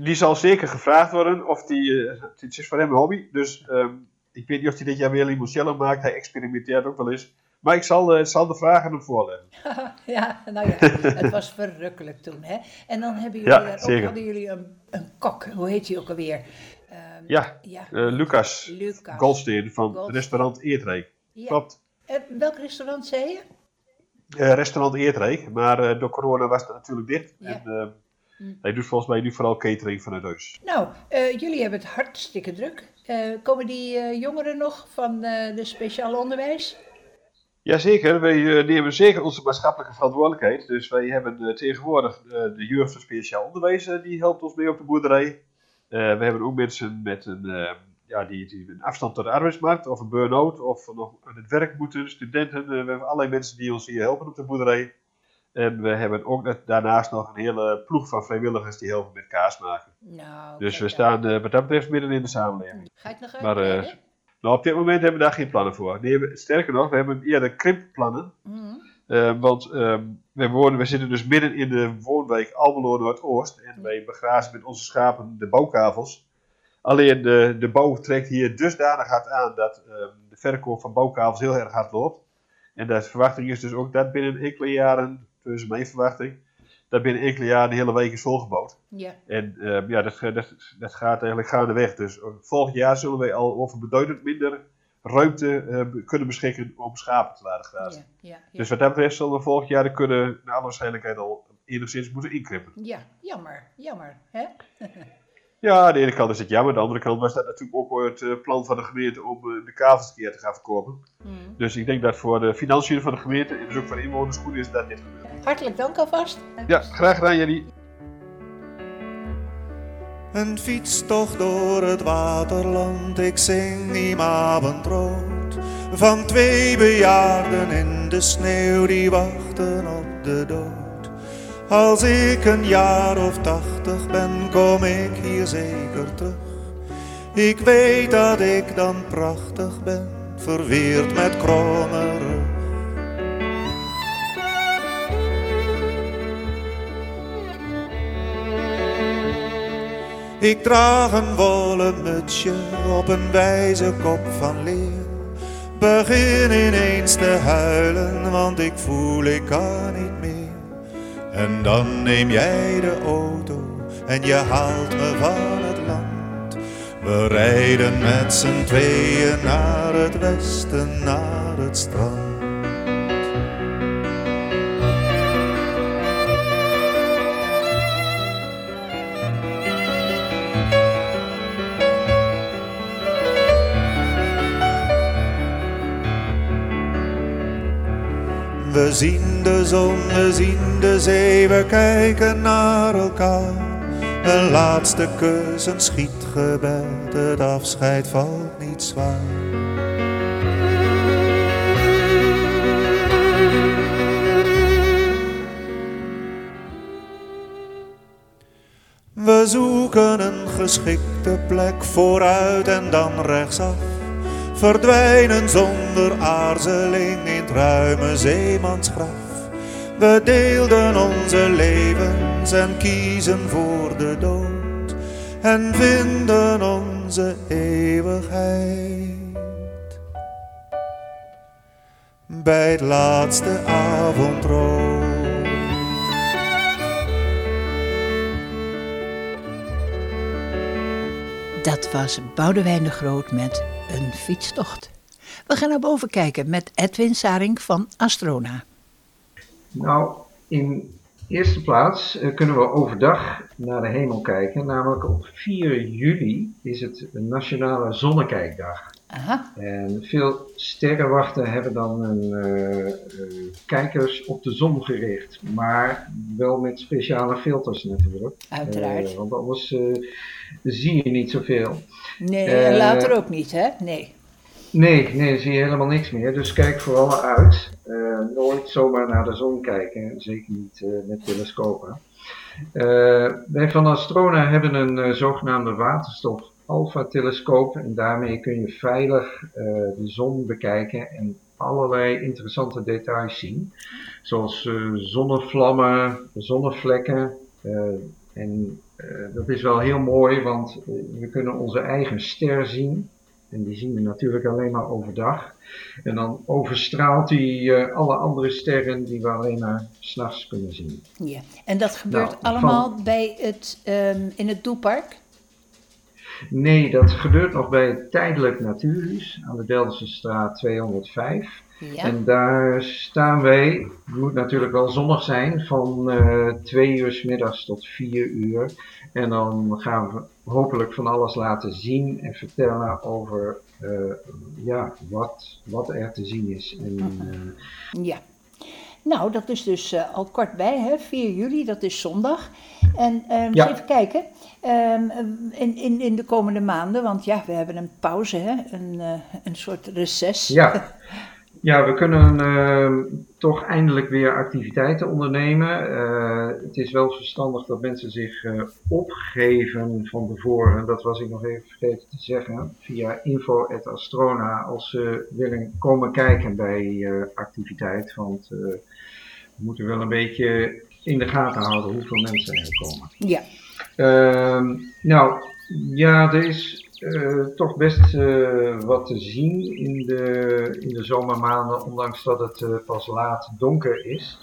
Die zal zeker gevraagd worden of die, eh, het is voor hem een hobby. Dus ehm, ik weet niet of hij dit jaar weer limoncello maakt. Hij experimenteert ook wel eens. Maar ik zal, eh, zal de vraag aan hem voorleggen. *laughs* ja, nou ja, het was verrukkelijk toen, hè? En dan hebben jullie Ja, daar ook, hadden jullie een, een kok, hoe heet hij ook alweer? Ehm, Ja, ja. eh, Lucas, Lucas. Van restaurant Eetrijk. Ja. Klopt. En welk restaurant zei je? Eh, restaurant Eetrijk, maar eh, door corona was het natuurlijk dicht. Ja. En, eh, Hm. hij doet volgens mij nu vooral catering vanuit huis. Nou, eh, jullie hebben het hartstikke druk. Eh, komen die eh, jongeren nog van eh, de speciaal onderwijs? Jazeker, wij eh, nemen zeker onze maatschappelijke verantwoordelijkheid. Dus wij hebben eh, tegenwoordig eh, de jeugd van speciaal onderwijs, eh, die helpt ons mee op de boerderij. Eh, we hebben ook mensen met een, eh, ja, die, die een afstand tot de arbeidsmarkt, of een burn-out, of nog aan het werk moeten, studenten. Eh, we hebben allerlei mensen die ons hier helpen op de boerderij. En we hebben ook net, daarnaast nog een hele ploeg van vrijwilligers die heel veel met kaas maken. Nou, Dus we staan eh, wat dat betreft midden in de samenleving. Ga je het nog Maar eh, uitbreiden? Nou, op dit moment hebben we daar geen plannen voor. Nee, we- sterker nog, we hebben eerder krimpplannen. Mhm. Eh, want ehm, we, wonen, we zitten dus midden in de woonwijk Almelo Noordoost. En wij begrazen met onze schapen de bouwkavels. Alleen de, de bouw trekt hier dusdanig hard aan dat ehm, de verkoop van bouwkavels heel erg hard loopt. En de verwachting is dus ook dat binnen enkele jaren, dus mijn verwachting, dat binnen enkele jaren de hele wijk is volgebouwd. Ja. En ehm, ja, dat, dat, dat gaat eigenlijk gaandeweg. Dus eh, volgend jaar zullen wij al over beduidend minder ruimte eh, kunnen beschikken om schapen te laten grazen. Ja, ja, ja. Dus wat dat betreft zullen we volgend jaar de kudde naar alle waarschijnlijkheid al enigszins moeten inkrimpen. Ja, jammer, jammer. Hè? *laughs* Ja, aan de ene kant is het jammer, aan de andere kant was dat natuurlijk ook het eh, plan van de gemeente om eh, de kavels een keer te gaan verkopen. Mm. Dus ik denk dat voor de financiën van de gemeente en dus ook voor de inwoners goed is dat dit gebeurt. Hartelijk dank alvast. Ja, graag gedaan jullie. Een fietstocht door het waterland, ik zing im avondrood. Van twee bejaarden in de sneeuw die wachten op de dood. Als ik een jaar of tachtig ben, kom ik hier zeker terug. Ik weet dat ik dan prachtig ben, verweerd met kromme rug. Ik draag een wollen mutsje op een wijze kop van leer. Begin ineens te huilen, want ik voel ik kan niet. En dan neem jij de auto en je haalt me van het land. We rijden met z'n tweeën naar het westen, naar het strand. We zien de zon, we zien de zee, we kijken naar elkaar. Een laatste kus, een schietgebed, het afscheid valt niet zwaar. We zoeken een geschikte plek vooruit en dan rechtsaf. Verdwijnen zonder aarzeling in ruime zeemansgraf. We deelden onze levens en kiezen voor de dood. En vinden onze eeuwigheid. Bij het laatste avondrood. Dat was Boudewijn de Groot met een fietstocht. We gaan naar boven kijken met Edwin Saring van Astrona. Nou, in eerste plaats eh, kunnen we overdag naar de hemel kijken. Namelijk op 4 juli is het een Nationale Zonnekijkdag. Aha. En veel sterrenwachten hebben dan hun eh, eh, kijkers op de zon gericht. Maar wel met speciale filters natuurlijk. Uiteraard. Want anders zie je niet zoveel. Nee, later ook niet, hè? Nee. Nee, nee, zie je helemaal niks meer. Dus kijk vooral uit. Eh, nooit zomaar naar de zon kijken. Zeker niet eh, met telescopen. Eh, wij van Astrona hebben een zogenaamde waterstof alpha-telescoop. En daarmee kun je veilig de zon bekijken en allerlei interessante details zien. Zoals zonnevlammen, zonnevlekken. en dat is wel heel mooi, want we kunnen onze eigen ster zien. En die zien we natuurlijk alleen maar overdag. En dan overstraalt die eh, alle andere sterren die we alleen maar s'nachts kunnen zien. Ja. En dat gebeurt Nou, allemaal bij het, ehm, in het Doelpark? Nee, dat gebeurt nog bij het Tijdelijk Natuurhuis aan de Delftse straat 205. Ja. En daar staan wij, het moet natuurlijk wel zonnig zijn, van eh twee uur 's middags tot vier uur. En dan gaan we hopelijk van alles laten zien en vertellen over eh, ja, wat, wat er te zien is. En, eh, Ja. Nou, dat is dus al kort bij, hè? 4 juli, dat is zondag. En ehm, Ja. even kijken, in, in, in de komende maanden, want ja, we hebben een pauze, hè? Een, eh, een soort reces. Ja. *laughs* Ja, we kunnen ehm, toch eindelijk weer activiteiten ondernemen. Eh, het is wel verstandig dat mensen zich eh, opgeven van tevoren. Dat was ik nog even vergeten te zeggen. Via info.astrona als ze willen komen kijken bij activiteit. Want we moeten wel een beetje in de gaten houden hoeveel mensen er komen. Ja. Ehm, nou, ja, er is eh, toch best eh, wat te zien in de, in de zomermaanden, ondanks dat het eh, pas laat donker is.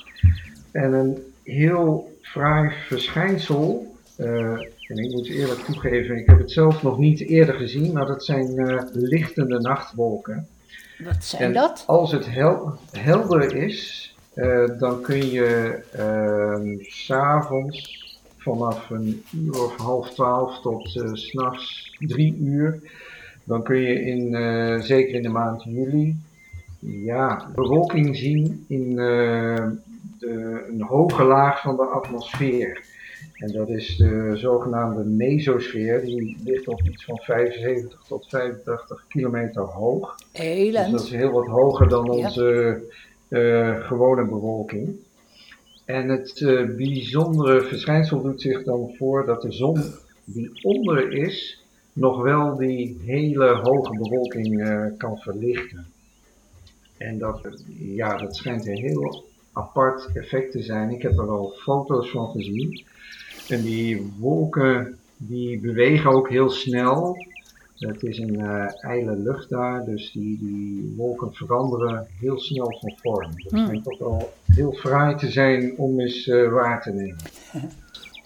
En een heel fraai verschijnsel, en ik moet eerlijk toegeven, ik heb het zelf nog niet eerder gezien, maar dat zijn lichtende nachtwolken. Wat zijn En dat? Als het hel- helder is, dan kun je ehm, s s'avonds vanaf een uur of half twaalf tot eh, s s'nachts drie uur, dan kun je in, eh, zeker in de maand juli, ja, bewolking zien in eh, de, een hoge laag van de atmosfeer. En dat is de zogenaamde mesosfeer, die ligt op iets van 75 tot 85 kilometer hoog. Elend. Dus dat is heel wat hoger dan onze eh, gewone bewolking. En het eh, bijzondere verschijnsel doet zich dan voor dat de zon die onder is, nog wel die hele hoge bewolking eh, kan verlichten. En dat, ja, dat schijnt een heel apart effect te zijn. Ik heb er al foto's van gezien. En die wolken die bewegen ook heel snel. Het is een eh ijle lucht daar, dus die, die wolken veranderen heel snel van vorm. Dat Hmm. schijnt toch wel heel fraai te zijn om eens eh, waar te nemen. *laughs*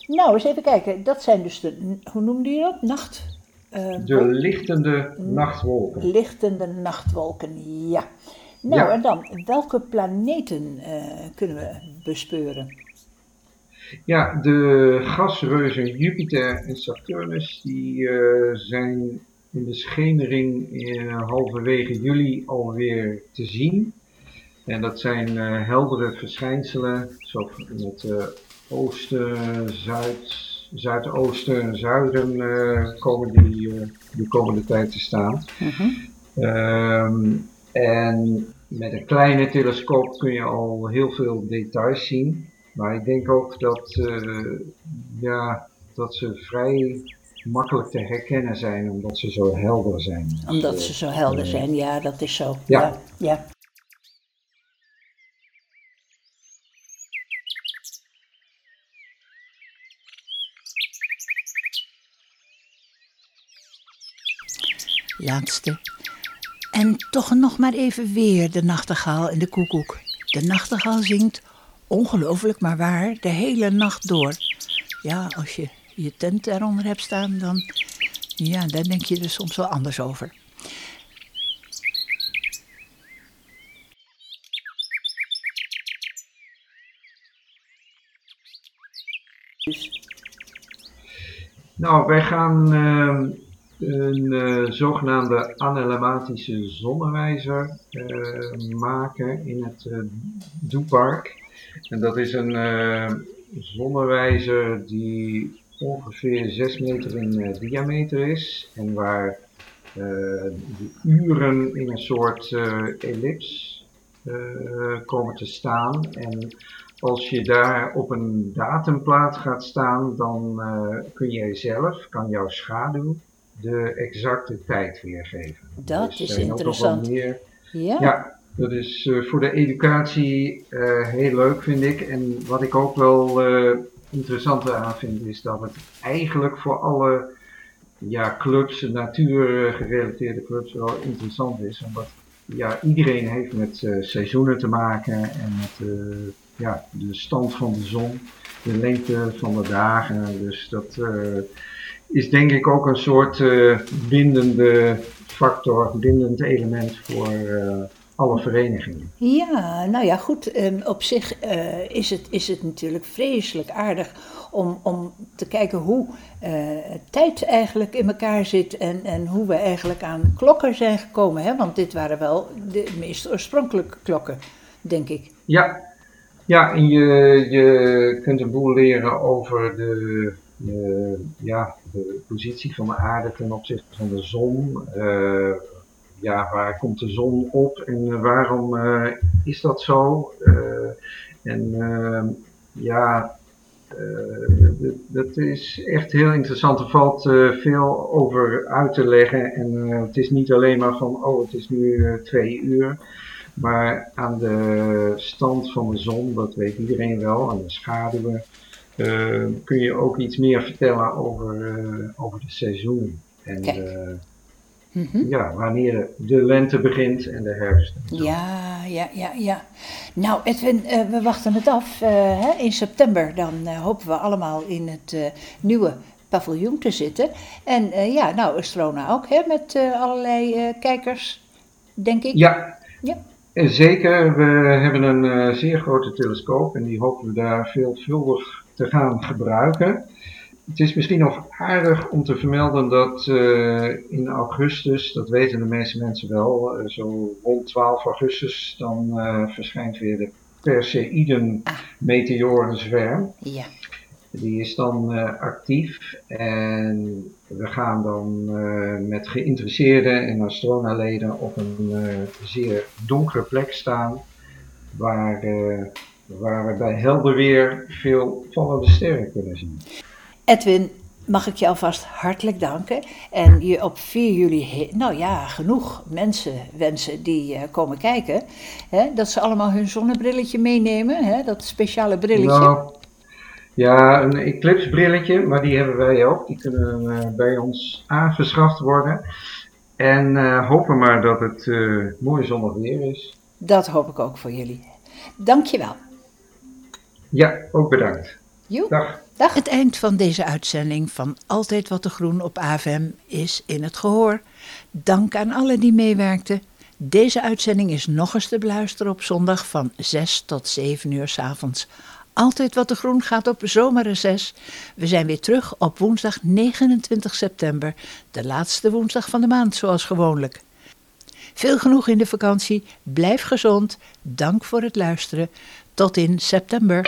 Nou, eens even kijken. Dat zijn dus de, hoe noemde je dat? Nacht? eh, De lichtende nachtwolken. Lichtende nachtwolken, ja. Nou, Ja. en dan, welke planeten kunnen we bespeuren? Ja, de gasreuzen Jupiter en Saturnus die zijn in de schemering eh, halverwege juli alweer te zien. En dat zijn eh, heldere verschijnselen, zo in het eh, oosten, zuid, zuidoosten en zuiden komen die de komende tijd te staan. Ehm, en met een kleine telescoop kun je al heel veel details zien. Maar ik denk ook dat, ja, dat ze vrij makkelijk te herkennen zijn, omdat ze zo helder zijn. Omdat ze zo helder zijn, ja, dat is zo. Ja. ja. ja. Laatste. En toch nog maar even weer de nachtegaal en de koekoek. De nachtegaal zingt, ongelooflijk maar waar, de hele nacht door. Ja, als je je tent eronder hebt staan, dan, ja, daar denk je er soms wel anders over. Nou, wij gaan ehm, een eh, zogenaamde analematische zonnewijzer eh, maken in het eh Doepark. En dat is een zonnewijzer die ongeveer 6 meter in eh, diameter is en waar eh, de uren in een soort ellips eh, komen te staan. En als je daar op een datumplaat gaat staan, dan kun jij zelf, kan jouw schaduw, de exacte tijd weergeven. Dat Dus is er interessant. meer- Ja. ja, dat is voor de educatie heel leuk, vind ik. En wat ik ook wel interessant aan vind, is dat het eigenlijk voor alle ja, clubs, natuurgerelateerde clubs, wel interessant is. Omdat ja, iedereen heeft met eh, seizoenen te maken en met eh, ja, de stand van de zon, de lengte van de dagen. Dus dat eh, is denk ik ook een soort eh, bindende factor, bindend element voor eh, alle verenigingen. Ja, nou ja, goed. ehm, op zich eh, is, het, is het natuurlijk vreselijk aardig om, om te kijken hoe eh, tijd eigenlijk in elkaar zit en, en hoe we eigenlijk aan klokken zijn gekomen. Hè? Want dit waren wel de meest oorspronkelijke klokken, denk ik. Ja, ja en je, je kunt een boel leren over de, de, ja, de positie van de aarde ten opzichte van de zon. Eh, ja, waar komt de zon op en eh, waarom eh, is dat zo? Eh, en ehm, ja, dat is echt heel interessant. Er valt veel over uit te leggen. En het is niet alleen maar van, oh, het is nu twee uur. Maar aan de stand van de zon, dat weet iedereen wel, aan de schaduwen, kun je ook iets meer vertellen over, eh, over de seizoen. En Kijk. Mhm. ja, wanneer de lente begint en de herfst. Ja, ja, ja, ja. Nou, Edwin, eh, we wachten het af. eh, hè? In september dan eh, hopen we allemaal in het nieuwe paviljoen te zitten. En ja, nou, Estrona ook, hè, met allerlei kijkers, denk ik. Ja, Ja. En zeker. We hebben een zeer grote telescoop en die hopen we daar veelvuldig te gaan gebruiken. Het is misschien nog aardig om te vermelden dat eh, in augustus, dat weten de meeste mensen wel, eh, zo rond 12 augustus, dan eh, verschijnt weer de Perseiden meteorenzwerm. Ja. Die is dan actief en we gaan dan met geïnteresseerden en Astrona-leden op een zeer donkere plek staan waar, waar we bij helder weer veel vallende sterren kunnen zien. Edwin, mag ik je alvast hartelijk danken. En je op 4 juli, nou ja, genoeg mensen wensen die eh, komen kijken. Hè, dat ze allemaal hun zonnebrilletje meenemen, hè, dat speciale brilletje. Nou, ja, een eclipsbrilletje, maar die hebben wij ook. Die kunnen eh, bij ons aangeschaft worden. En eh, hopen maar dat het mooi zonnig weer is. Dat hoop ik ook voor jullie. Dank je wel. Ja, ook bedankt. Joep. Dag. Dag. Het eind van deze uitzending van Altijd Wat te Groen op AFM is in het gehoor. Dank aan allen die meewerkten. Deze uitzending is nog eens te beluisteren op zondag van 6 tot 7 uur s avonds. Altijd Wat te Groen gaat op zomerreces. We zijn weer terug op woensdag 29 september, de laatste woensdag van de maand zoals gewoonlijk. Veel genoeg in de vakantie, blijf gezond, dank voor het luisteren. Tot in september.